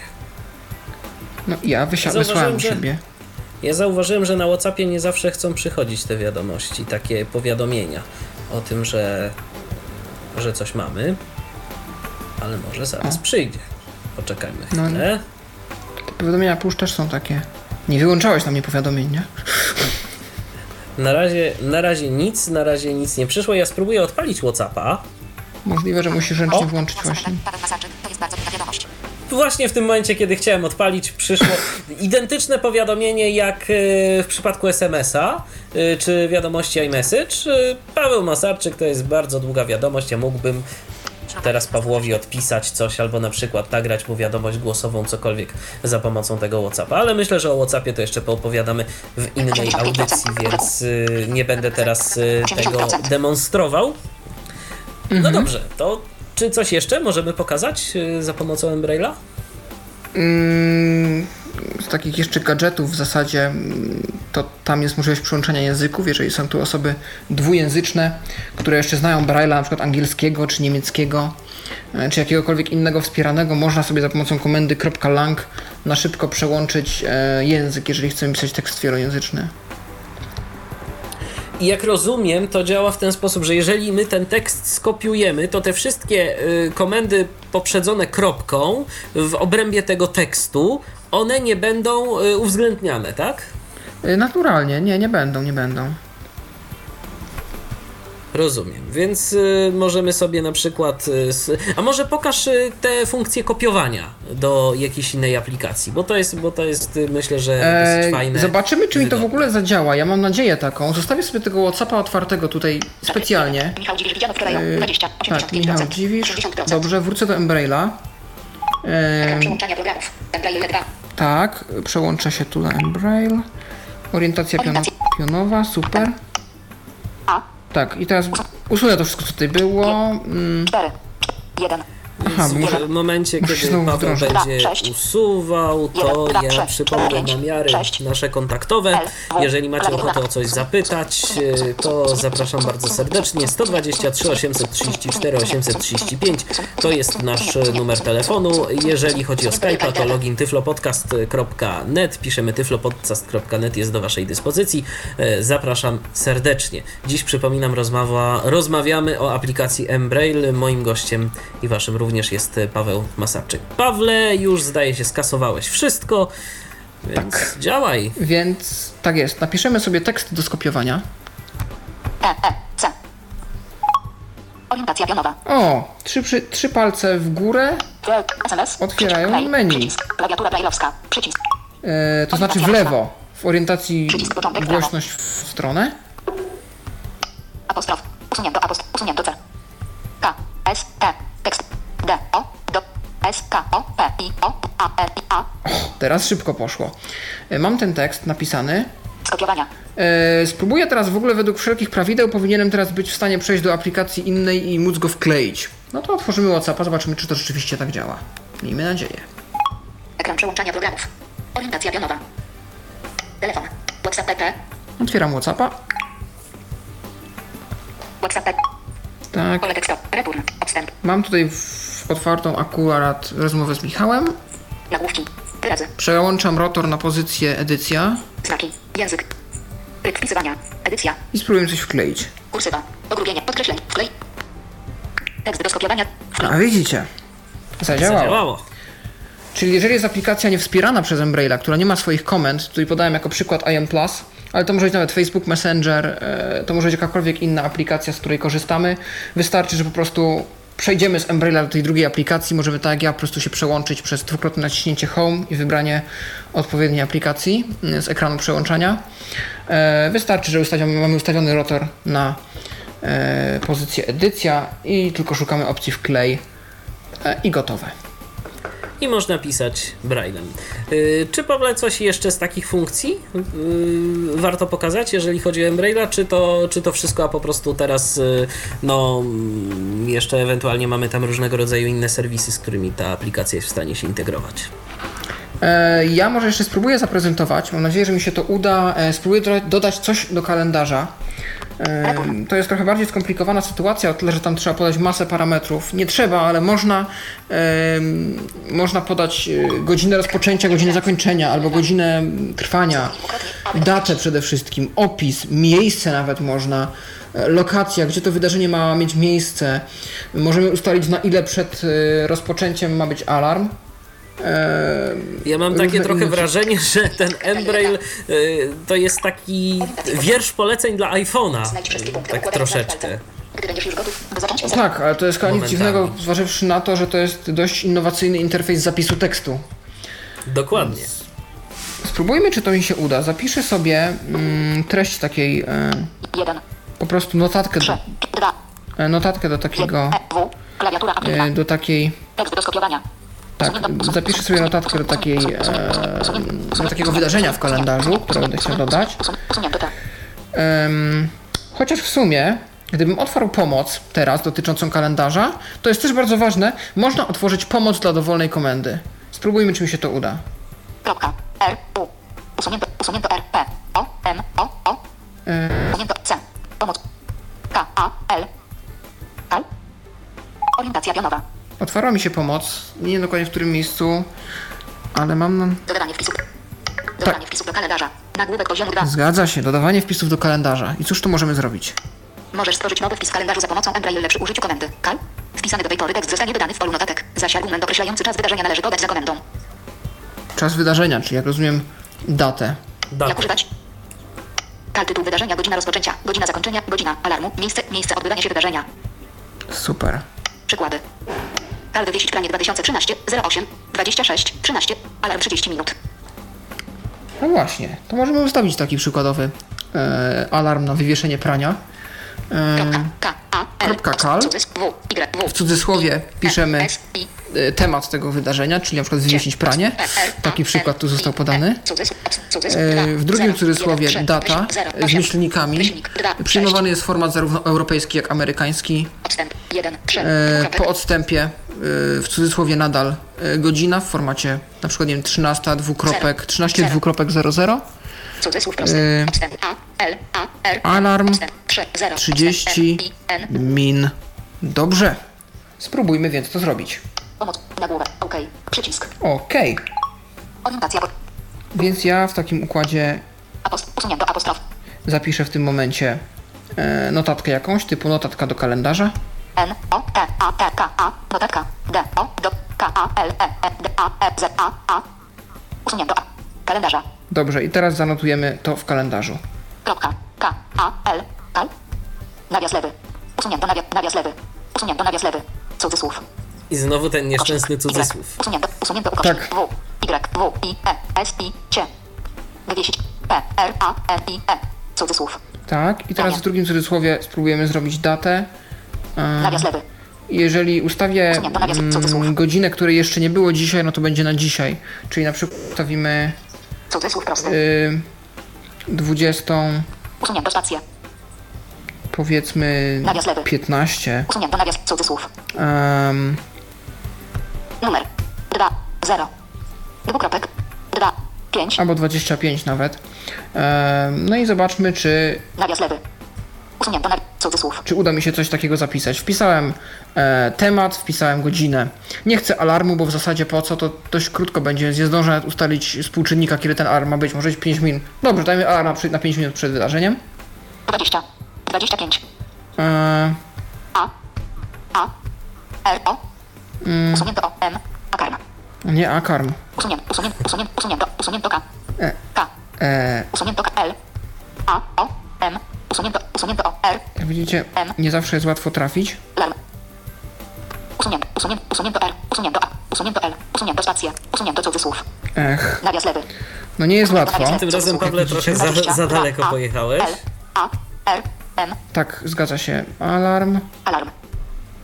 Speaker 2: No ja wysłałem
Speaker 1: że-
Speaker 2: siebie.
Speaker 1: Ja zauważyłem, że na WhatsAppie nie zawsze chcą przychodzić te wiadomości, takie powiadomienia o tym, że, że coś mamy. Ale może zaraz przyjdzie. Poczekajmy
Speaker 2: No.
Speaker 1: chwilę.
Speaker 2: Te powiadomienia push też są takie. Nie wyłączałeś na mnie powiadomień, nie?
Speaker 1: Na razie, na razie nic, na razie nic nie przyszło. Ja spróbuję odpalić WhatsAppa.
Speaker 2: Możliwe, że musisz ręcznie
Speaker 1: O!
Speaker 2: włączyć właśnie.
Speaker 1: Właśnie w tym momencie, kiedy chciałem odpalić, przyszło identyczne powiadomienie jak e, w przypadku SMS-a e, czy wiadomości iMessage. E, Paweł Masarczyk to jest bardzo długa wiadomość. Ja mógłbym teraz Pawłowi odpisać coś albo na przykład nagrać mu wiadomość głosową, cokolwiek za pomocą tego WhatsAppa. Ale myślę, że o WhatsAppie to jeszcze poopowiadamy w innej audycji, więc nie będę teraz tego demonstrował. No dobrze, to czy coś jeszcze możemy pokazać e, za pomocą Embraila?
Speaker 2: Mm, z takich jeszcze gadżetów w zasadzie mm, to tam jest możliwość przyłączania języków, jeżeli są tu osoby dwujęzyczne, które jeszcze znają Braille'a na przykład angielskiego czy niemieckiego, e, czy jakiegokolwiek innego wspieranego, można sobie za pomocą komendy .lang na szybko przełączyć e, język, jeżeli chcemy pisać tekst wielojęzyczny.
Speaker 1: I jak rozumiem, to działa w ten sposób, że jeżeli my ten tekst skopiujemy, to te wszystkie y, komendy poprzedzone kropką w obrębie tego tekstu, one nie będą y, uwzględniane, tak?
Speaker 2: E, Naturalnie, nie, nie będą, nie będą.
Speaker 1: Rozumiem, więc y, możemy sobie na przykład. Y, s- a może pokaż y, te funkcje kopiowania do jakiejś innej aplikacji, bo to jest, bo to jest y, myślę, że dosyć
Speaker 2: E,
Speaker 1: fajne.
Speaker 2: zobaczymy, czy mi to w ogóle zadziała. Ja mam nadzieję taką. Zostawię sobie tego WhatsAppa otwartego tutaj specjalnie.
Speaker 3: Michał Dziwisz widziano wczoraj
Speaker 2: E,
Speaker 3: o 20,
Speaker 2: Tak, Michał
Speaker 3: 85%.
Speaker 2: Dziwisz.
Speaker 3: 80%.
Speaker 2: Dobrze, wrócę do Embraille'a. E,
Speaker 3: Przełączania programów. Embraille 2.
Speaker 2: tak, przełączę się tu na Embraille. Orientacja piono, pionowa, super. Tak, i teraz usunę to wszystko, co tutaj było. Mm,
Speaker 3: 4. 1.
Speaker 2: Aha,
Speaker 1: Więc w momencie, kiedy Paweł
Speaker 2: wdrożyć.
Speaker 1: będzie
Speaker 3: Dwa, sześć.
Speaker 1: usuwał, to
Speaker 3: Jeden, dwa,
Speaker 1: ja przypomnę
Speaker 3: pięć,
Speaker 1: namiary
Speaker 3: sześć.
Speaker 1: nasze kontaktowe.
Speaker 3: L,
Speaker 1: Jeżeli macie ochotę o coś zapytać, e, to zapraszam bardzo serdecznie. 123 834 835 to jest nasz numer telefonu. Jeżeli chodzi o Skype'a, to login tyflopodcast.net. Piszemy tyflopodcast.net jest do Waszej dyspozycji. E, Zapraszam serdecznie. Dziś przypominam, rozmowa, rozmawiamy o aplikacji Embraille. Moim gościem i Waszym również jest Paweł Masarczyk. Pawle, już zdaje się skasowałeś wszystko, więc działaj.
Speaker 2: więc tak jest, napiszemy sobie tekst do skopiowania.
Speaker 3: E, E, C. Orientacja pionowa.
Speaker 2: O, trzy, przy, trzy palce w górę,
Speaker 3: SMS.
Speaker 2: Otwierają menu.
Speaker 3: Przycisk. Klawiatura brajlowska. Przycisk.
Speaker 2: e, to znaczy w lewo. W orientacji głośność w stronę.
Speaker 3: Apostrof. Usunięto apostrof. Usunięto C. K. S. T.
Speaker 2: Teraz szybko poszło. E, Mam ten tekst napisany.
Speaker 3: Skopiowania.
Speaker 2: E, spróbuję teraz w ogóle według wszelkich prawideł powinienem teraz być w stanie przejść do aplikacji innej i móc go wkleić. No to otworzymy WhatsAppa, zobaczymy czy to rzeczywiście tak działa. Miejmy nadzieję.
Speaker 3: Ekran przełączania programów. Orientacja pionowa. Telefon. WhatsApp PP.
Speaker 2: Otwieram WhatsAppa.
Speaker 3: WhatsApp PP.
Speaker 2: Tak. Mam tutaj w, otwartą akurat rozmowę z Michałem.
Speaker 3: Nagłówki. Wyrazy.
Speaker 2: Przełączam rotor na pozycję edycja
Speaker 3: Znaki. Język. Tryb wpisywania. Edycja.
Speaker 2: i spróbuję coś wkleić.
Speaker 3: Kursywa. Pogrubienie. Podkreśleń. Wklej. Tekst do skopiowania. Wklej.
Speaker 2: A widzicie. Zadziałało.
Speaker 1: Zadziałało.
Speaker 2: Czyli jeżeli jest aplikacja niewspierana przez Embraille'a, która nie ma swoich komend, tutaj podałem jako przykład IM Plus, ale to może być nawet Facebook Messenger, e, to może być jakakolwiek inna aplikacja, z której korzystamy. Wystarczy, że po prostu przejdziemy z Embraille'a do tej drugiej aplikacji, możemy tak jak ja po prostu się przełączyć przez dwukrotne naciśnięcie Home i wybranie odpowiedniej aplikacji mm, z ekranu przełączania. E, Wystarczy, że ustawiamy, mamy ustawiony rotor na e, pozycję edycja i tylko szukamy opcji wklej e, i gotowe.
Speaker 1: I można pisać braillem. Yy, czy Pawle coś jeszcze z takich funkcji yy, warto pokazać, jeżeli chodzi o Embraila, czy to, czy to wszystko, a po prostu teraz yy, no mm, jeszcze ewentualnie mamy tam różnego rodzaju inne serwisy, z którymi ta aplikacja jest w stanie się integrować.
Speaker 2: E, Ja może jeszcze spróbuję zaprezentować. Mam nadzieję, że mi się to uda. E, Spróbuję doda- dodać coś do kalendarza. To jest trochę bardziej skomplikowana sytuacja, o tyle, że tam trzeba podać masę parametrów. Nie trzeba, ale można, można podać e, godzinę rozpoczęcia, godzinę zakończenia albo godzinę trwania, datę przede wszystkim, opis, miejsce nawet można, e, lokacja, gdzie to wydarzenie ma mieć miejsce. Możemy ustalić na ile przed e, rozpoczęciem ma być alarm.
Speaker 1: Ja mam takie trochę
Speaker 2: inne-
Speaker 1: wrażenie, że ten Embrail yy, to jest taki wiersz poleceń dla iPhone'a. Tak troszeczkę.
Speaker 2: Tak, ale to jest chyba nic dziwnego, zważywszy na to, że to jest dość innowacyjny interfejs zapisu tekstu.
Speaker 1: Dokładnie.
Speaker 2: Spróbujmy, czy to mi się uda. Zapiszę sobie mm, treść takiej,
Speaker 3: Jeden,
Speaker 2: po prostu notatkę do, e, notatkę do takiego,
Speaker 3: W, klawiatura aplika,
Speaker 2: do takiej,
Speaker 3: tekst do skopiowania.
Speaker 2: Tak, zapiszę sobie notatkę do takiej, e, do takiego wydarzenia w kalendarzu, które będę chciał dodać. Em, chociaż w sumie, gdybym otwarł pomoc teraz dotyczącą kalendarza, to jest też bardzo ważne, można otworzyć pomoc dla dowolnej komendy. Spróbujmy, czy mi się to uda.
Speaker 3: Kropka, R, U. Usunięto, usunięto R, P, O, M, O, O. Usunięto
Speaker 2: Otwarła mi się pomoc, nie wiem dokładnie w którym miejscu, ale mam na...
Speaker 3: Dodawanie wpisów. Dodawanie wpisów do kalendarza. Nagłówek poziomu 2.
Speaker 2: Zgadza się, dodawanie wpisów do kalendarza. I cóż tu możemy zrobić?
Speaker 3: Możesz stworzyć nowy wpis w kalendarzu za pomocą Embraille przy użyciu komendy. Kal. Wpisany do tej pory tekst zostanie wydany w polu notatek. Zaś argument określający czas wydarzenia należy podać za komendą.
Speaker 2: Czas wydarzenia, czyli jak rozumiem datę.
Speaker 3: Jak
Speaker 1: Datę.
Speaker 3: używać? Kal tytuł wydarzenia, godzina rozpoczęcia, godzina zakończenia, godzina alarmu, miejsce, miejsce odbywania się wydarzenia.
Speaker 2: Super.
Speaker 3: Przykłady. Kal wywiesić pranie 2013 08 26 13 alarm 30 minut.
Speaker 2: No właśnie, to możemy ustawić taki przykładowy e, alarm na wywieszenie prania. E,
Speaker 3: Kropka, K, A, L,
Speaker 2: Kropka kal.
Speaker 3: W, Y,
Speaker 2: cudzysłowie piszemy
Speaker 3: S, I,
Speaker 2: e, temat tego wydarzenia, czyli na przykład wywiesić pranie. Taki przykład tu został podany. E, W drugim cudzysłowie data z myślnikami. Przyjmowany jest format zarówno europejski, jak amerykański. E, Po odstępie e, w cudzysłowie nadal e, godzina w formacie na przykład nie wiem, 13 dwukropek,
Speaker 3: Zero.
Speaker 2: 13
Speaker 3: Zero.
Speaker 2: dwukropek 00.
Speaker 3: cudzysłów prosty,
Speaker 2: e,
Speaker 3: odstęp A, L, A, R,
Speaker 2: Alarm
Speaker 3: odstęp, trzy, zero,
Speaker 2: 30
Speaker 3: odstęp, M, I, N,
Speaker 2: min. Dobrze. Spróbujmy więc to zrobić.
Speaker 3: Pomoc, nagłówek, OK, przycisk,
Speaker 2: Okej.
Speaker 3: orientacja,
Speaker 2: Więc ja w takim układzie
Speaker 3: usunięto apostrof,
Speaker 2: zapiszę w tym momencie e, notatkę jakąś, typu notatka do kalendarza.
Speaker 3: N, O, T, A, T, K, A, notatka, D, O, do, K, A, L, E, E, D, A, E, Z, A, A, usunięto A, kalendarza,
Speaker 2: Dobrze, i teraz zanotujemy to w kalendarzu.
Speaker 3: Kropka. K. A. L. Kal. Nawias lewy. Usunięto nawias, nawias lewy. Usunięto nawias lewy. Cudzysłów.
Speaker 1: I znowu ten nieszczęsny
Speaker 3: Ukośnik.
Speaker 1: cudzysłów.
Speaker 3: Y. Usunięto. Usunięto ukośnik.
Speaker 2: Tak.
Speaker 3: W. Y. W. I. E. S. I. C. Wywiesić. P. R. A. N. I. E. Cudzysłów.
Speaker 2: Tak, i teraz w drugim cudzysłowie spróbujemy zrobić datę.
Speaker 3: Nawias lewy.
Speaker 2: Jeżeli ustawię mm, godzinę, której jeszcze nie było dzisiaj, no to będzie na dzisiaj. Czyli na przykład ustawimy
Speaker 3: Cudzysłów prosty.
Speaker 2: y, 20,
Speaker 3: Usunięto spację.
Speaker 2: powiedzmy
Speaker 3: Nawias lewy.
Speaker 2: 15.
Speaker 3: Usunięto nawias cudzysłów.
Speaker 2: Um,
Speaker 3: Numer. 2. 0. Dwukropek. 2. 5.
Speaker 2: albo 25 nawet. No i zobaczmy, czy,
Speaker 3: Nawias lewy. Usunięto nawias cudzysłów.
Speaker 2: czy uda mi się coś takiego zapisać. Wpisałem e, temat, wpisałem godzinę. Nie chcę alarmu, bo w zasadzie po co, to dość krótko będzie, więc nie zdążę ustalić współczynnika, kiedy ten alarm ma być. Może być 5 minut. Dobrze, dajmy alarm na na 5 minut przed wydarzeniem.
Speaker 3: 20. 25.
Speaker 2: E,
Speaker 3: A. A. R. O. Usunięto O. M. A karma.
Speaker 2: nie, akarm.
Speaker 3: Usunięto, usunięto, usunięto, usunięto, usunięto K.
Speaker 2: E.
Speaker 3: K.
Speaker 2: E,
Speaker 3: Usunięto K. L. A. O. M. Usunięto, usunięto O. R.
Speaker 2: jak widzicie, nie zawsze jest łatwo trafić.
Speaker 3: Larm. Usunięto, usunięto, usunięto R. Usunięto A. Usunięto L. Usunięto spację. Usunięto cudzysłów.
Speaker 2: Ech,
Speaker 3: Nawias lewy.
Speaker 2: no nie jest łatwo.
Speaker 1: Tym razem, Pawle, trochę za, za daleko
Speaker 3: A,
Speaker 1: pojechałeś.
Speaker 3: L. A. R. M.
Speaker 2: Tak, zgadza się. Alarm.
Speaker 3: Alarm.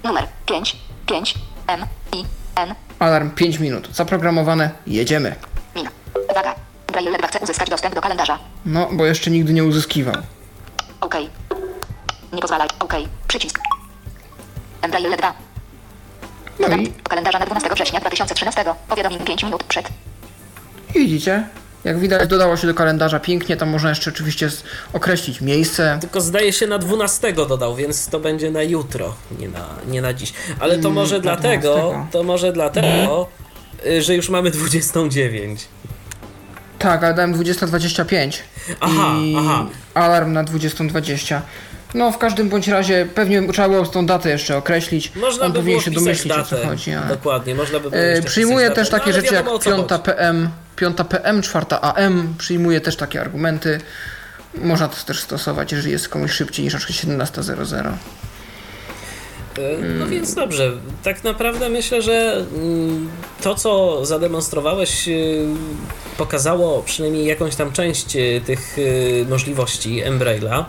Speaker 3: Numer 5. 5. M. I. N.
Speaker 2: Alarm 5 minut. Zaprogramowane, jedziemy.
Speaker 3: Min. Uwaga. Braille ledwa chce uzyskać dostęp do kalendarza.
Speaker 2: No, bo jeszcze nigdy nie uzyskiwał.
Speaker 3: OK. Nie pozwalaj. OK. Przycisk. Braille ledwa.
Speaker 2: No
Speaker 3: Dodam
Speaker 2: i
Speaker 3: kalendarza na 12 września 2013. Powiadomień 5 minut przed.
Speaker 2: widzicie, jak widać dodało się do kalendarza pięknie, tam można jeszcze oczywiście określić miejsce.
Speaker 1: Tylko zdaje się na 12 dodał, więc to będzie na jutro, nie na, nie na dziś. Ale to może
Speaker 2: Mm,
Speaker 1: dlatego,
Speaker 2: 12.
Speaker 1: to może dlatego, y, że już mamy 29.
Speaker 2: Tak, ale dałem 20.25
Speaker 1: Aha,
Speaker 2: i
Speaker 1: aha.
Speaker 2: alarm na 20.20. No, w każdym bądź razie pewnie trzeba było tą datę jeszcze określić.
Speaker 1: Można
Speaker 2: On
Speaker 1: by
Speaker 2: powinien
Speaker 1: było
Speaker 2: się domyślić
Speaker 1: datę.
Speaker 2: o co chodzi. Ale...
Speaker 1: Dokładnie, można by było
Speaker 2: E,
Speaker 1: wpisać
Speaker 2: też
Speaker 1: datę,
Speaker 2: takie
Speaker 1: no,
Speaker 2: rzeczy jak
Speaker 1: wiadomo, o co
Speaker 2: 5
Speaker 1: chodzi.
Speaker 2: PM, 5 PM, 4 AM. Przyjmuję też takie argumenty. Można to też stosować, jeżeli jest komuś szybciej niż na przykład 17.00.
Speaker 1: E, No więc dobrze, tak naprawdę myślę, że mm, to co zademonstrowałeś y, pokazało przynajmniej jakąś tam część y, tych y, możliwości Embraila.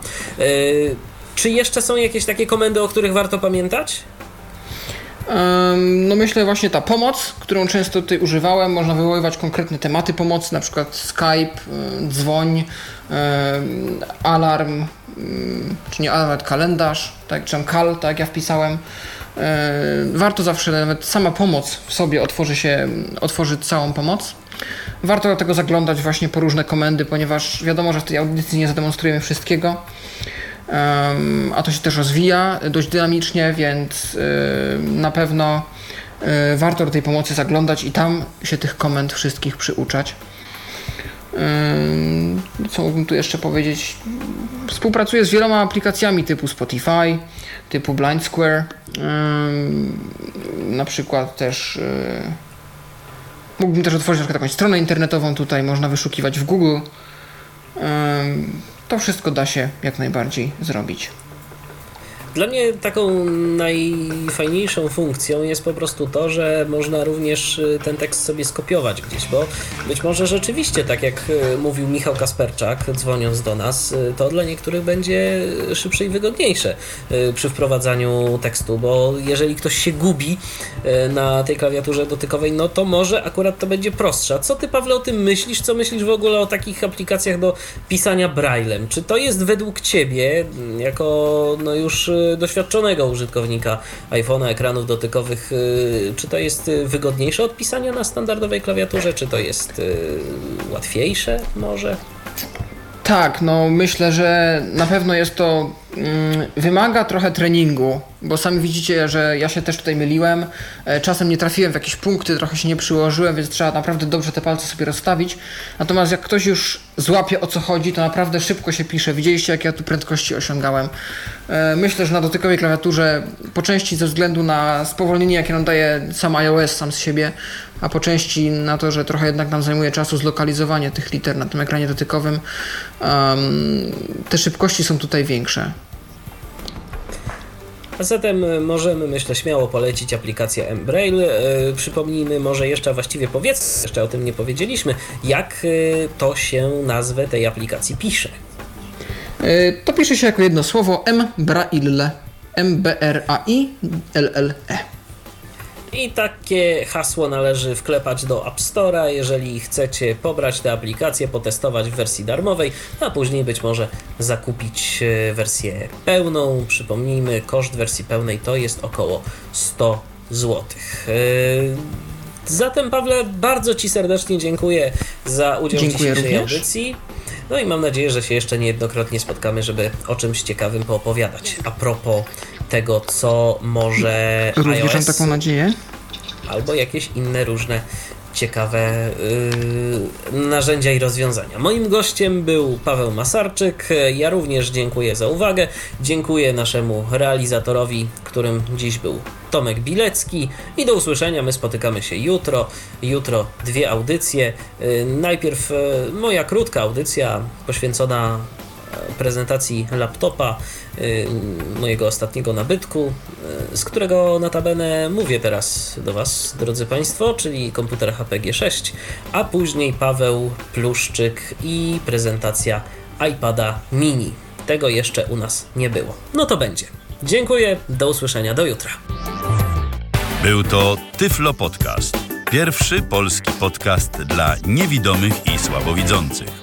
Speaker 1: Czy jeszcze są jakieś takie komendy, o których warto pamiętać?
Speaker 2: No myślę właśnie ta pomoc, którą często tutaj używałem, można wywoływać konkretne tematy pomocy, na przykład Skype, dzwoń, alarm, czy nie alarm, nawet kalendarz, tak, czy kal, tak ja wpisałem. Warto zawsze, nawet sama pomoc w sobie otworzy się, otworzy całą pomoc. Warto do tego zaglądać właśnie po różne komendy, ponieważ wiadomo, że w tej audycji nie zademonstrujemy wszystkiego. A to się też rozwija dość dynamicznie, więc y, na pewno y, warto do tej pomocy zaglądać i tam się tych komend wszystkich przyuczać. Co mógłbym tu jeszcze powiedzieć? Współpracuję z wieloma aplikacjami typu Spotify, typu Blind Square. Na przykład też. y, Mógłbym też otworzyć na przykład jakąś stronę internetową tutaj, można wyszukiwać w Google. To wszystko da się jak najbardziej zrobić.
Speaker 1: Dla mnie taką najfajniejszą funkcją jest po prostu to, że można również y, ten tekst sobie skopiować gdzieś, bo być może rzeczywiście, tak jak y, mówił Michał Kasperczak, dzwoniąc do nas, y, to dla niektórych będzie szybsze i wygodniejsze przy wprowadzaniu tekstu, bo jeżeli ktoś się gubi na tej klawiaturze dotykowej, no to może akurat to będzie prostsze. A co ty, Pawle, o tym myślisz? Co myślisz w ogóle o takich aplikacjach do pisania braillem? Czy to jest według ciebie, mm, jako no już doświadczonego użytkownika iPhone'a, ekranów dotykowych, y, czy to jest y, wygodniejsze od pisania na standardowej klawiaturze, czy to jest y, łatwiejsze może?
Speaker 2: Tak, no myślę, że na pewno jest to. Mm, wymaga trochę treningu, bo sami widzicie, że ja się też tutaj myliłem. E, Czasem nie trafiłem w jakieś punkty, trochę się nie przyłożyłem, więc trzeba naprawdę dobrze te palce sobie rozstawić. Natomiast jak ktoś już złapie o co chodzi, to naprawdę szybko się pisze. Widzieliście, jakie ja tu prędkości osiągałem. E, Myślę, że na dotykowej klawiaturze, po części ze względu na spowolnienie, jakie nam daje sam iOS sam z siebie, a po części na to, że trochę jednak nam zajmuje czasu zlokalizowanie tych liter na tym ekranie dotykowym, te szybkości są tutaj większe.
Speaker 1: A zatem y, możemy, myślę, śmiało polecić aplikację Embrail. E, Przypomnijmy może jeszcze, właściwie powiedzmy, jeszcze o tym nie powiedzieliśmy, jak y, to się nazwę tej aplikacji pisze.
Speaker 2: E, To pisze się jako jedno słowo M-Braille. M-B-R-A-I-L-L-E.
Speaker 1: I takie hasło należy wklepać do App Store'a, jeżeli chcecie pobrać tę aplikację, potestować w wersji darmowej, a później być może zakupić e, wersję pełną. Przypomnijmy, koszt wersji pełnej to jest około 100 zł. Zatem, Pawle, bardzo Ci serdecznie dziękuję za udział
Speaker 2: Dziękuję
Speaker 1: w dzisiejszej
Speaker 2: również.
Speaker 1: audycji. No i mam nadzieję, że się jeszcze niejednokrotnie spotkamy, żeby o czymś ciekawym poopowiadać. A propos tego, co może
Speaker 2: Również mam taką nadzieję.
Speaker 1: albo jakieś inne różne ciekawe yy, narzędzia i rozwiązania. Moim gościem był Paweł Masarczyk. Ja również dziękuję za uwagę. Dziękuję naszemu realizatorowi, którym dziś był Tomek Bilecki. I do usłyszenia. My spotykamy się jutro. Jutro dwie audycje. Yy, najpierw yy, moja krótka audycja poświęcona prezentacji laptopa y, mojego ostatniego nabytku, y, z którego notabene mówię teraz do Was, drodzy Państwo, czyli komputer HP G6, a później Paweł Pluszczyk i prezentacja iPada mini. Tego jeszcze u nas nie było. No to będzie. Dziękuję, do usłyszenia, do jutra.
Speaker 5: Był to Tyflo Podcast. Pierwszy polski podcast dla niewidomych i słabowidzących.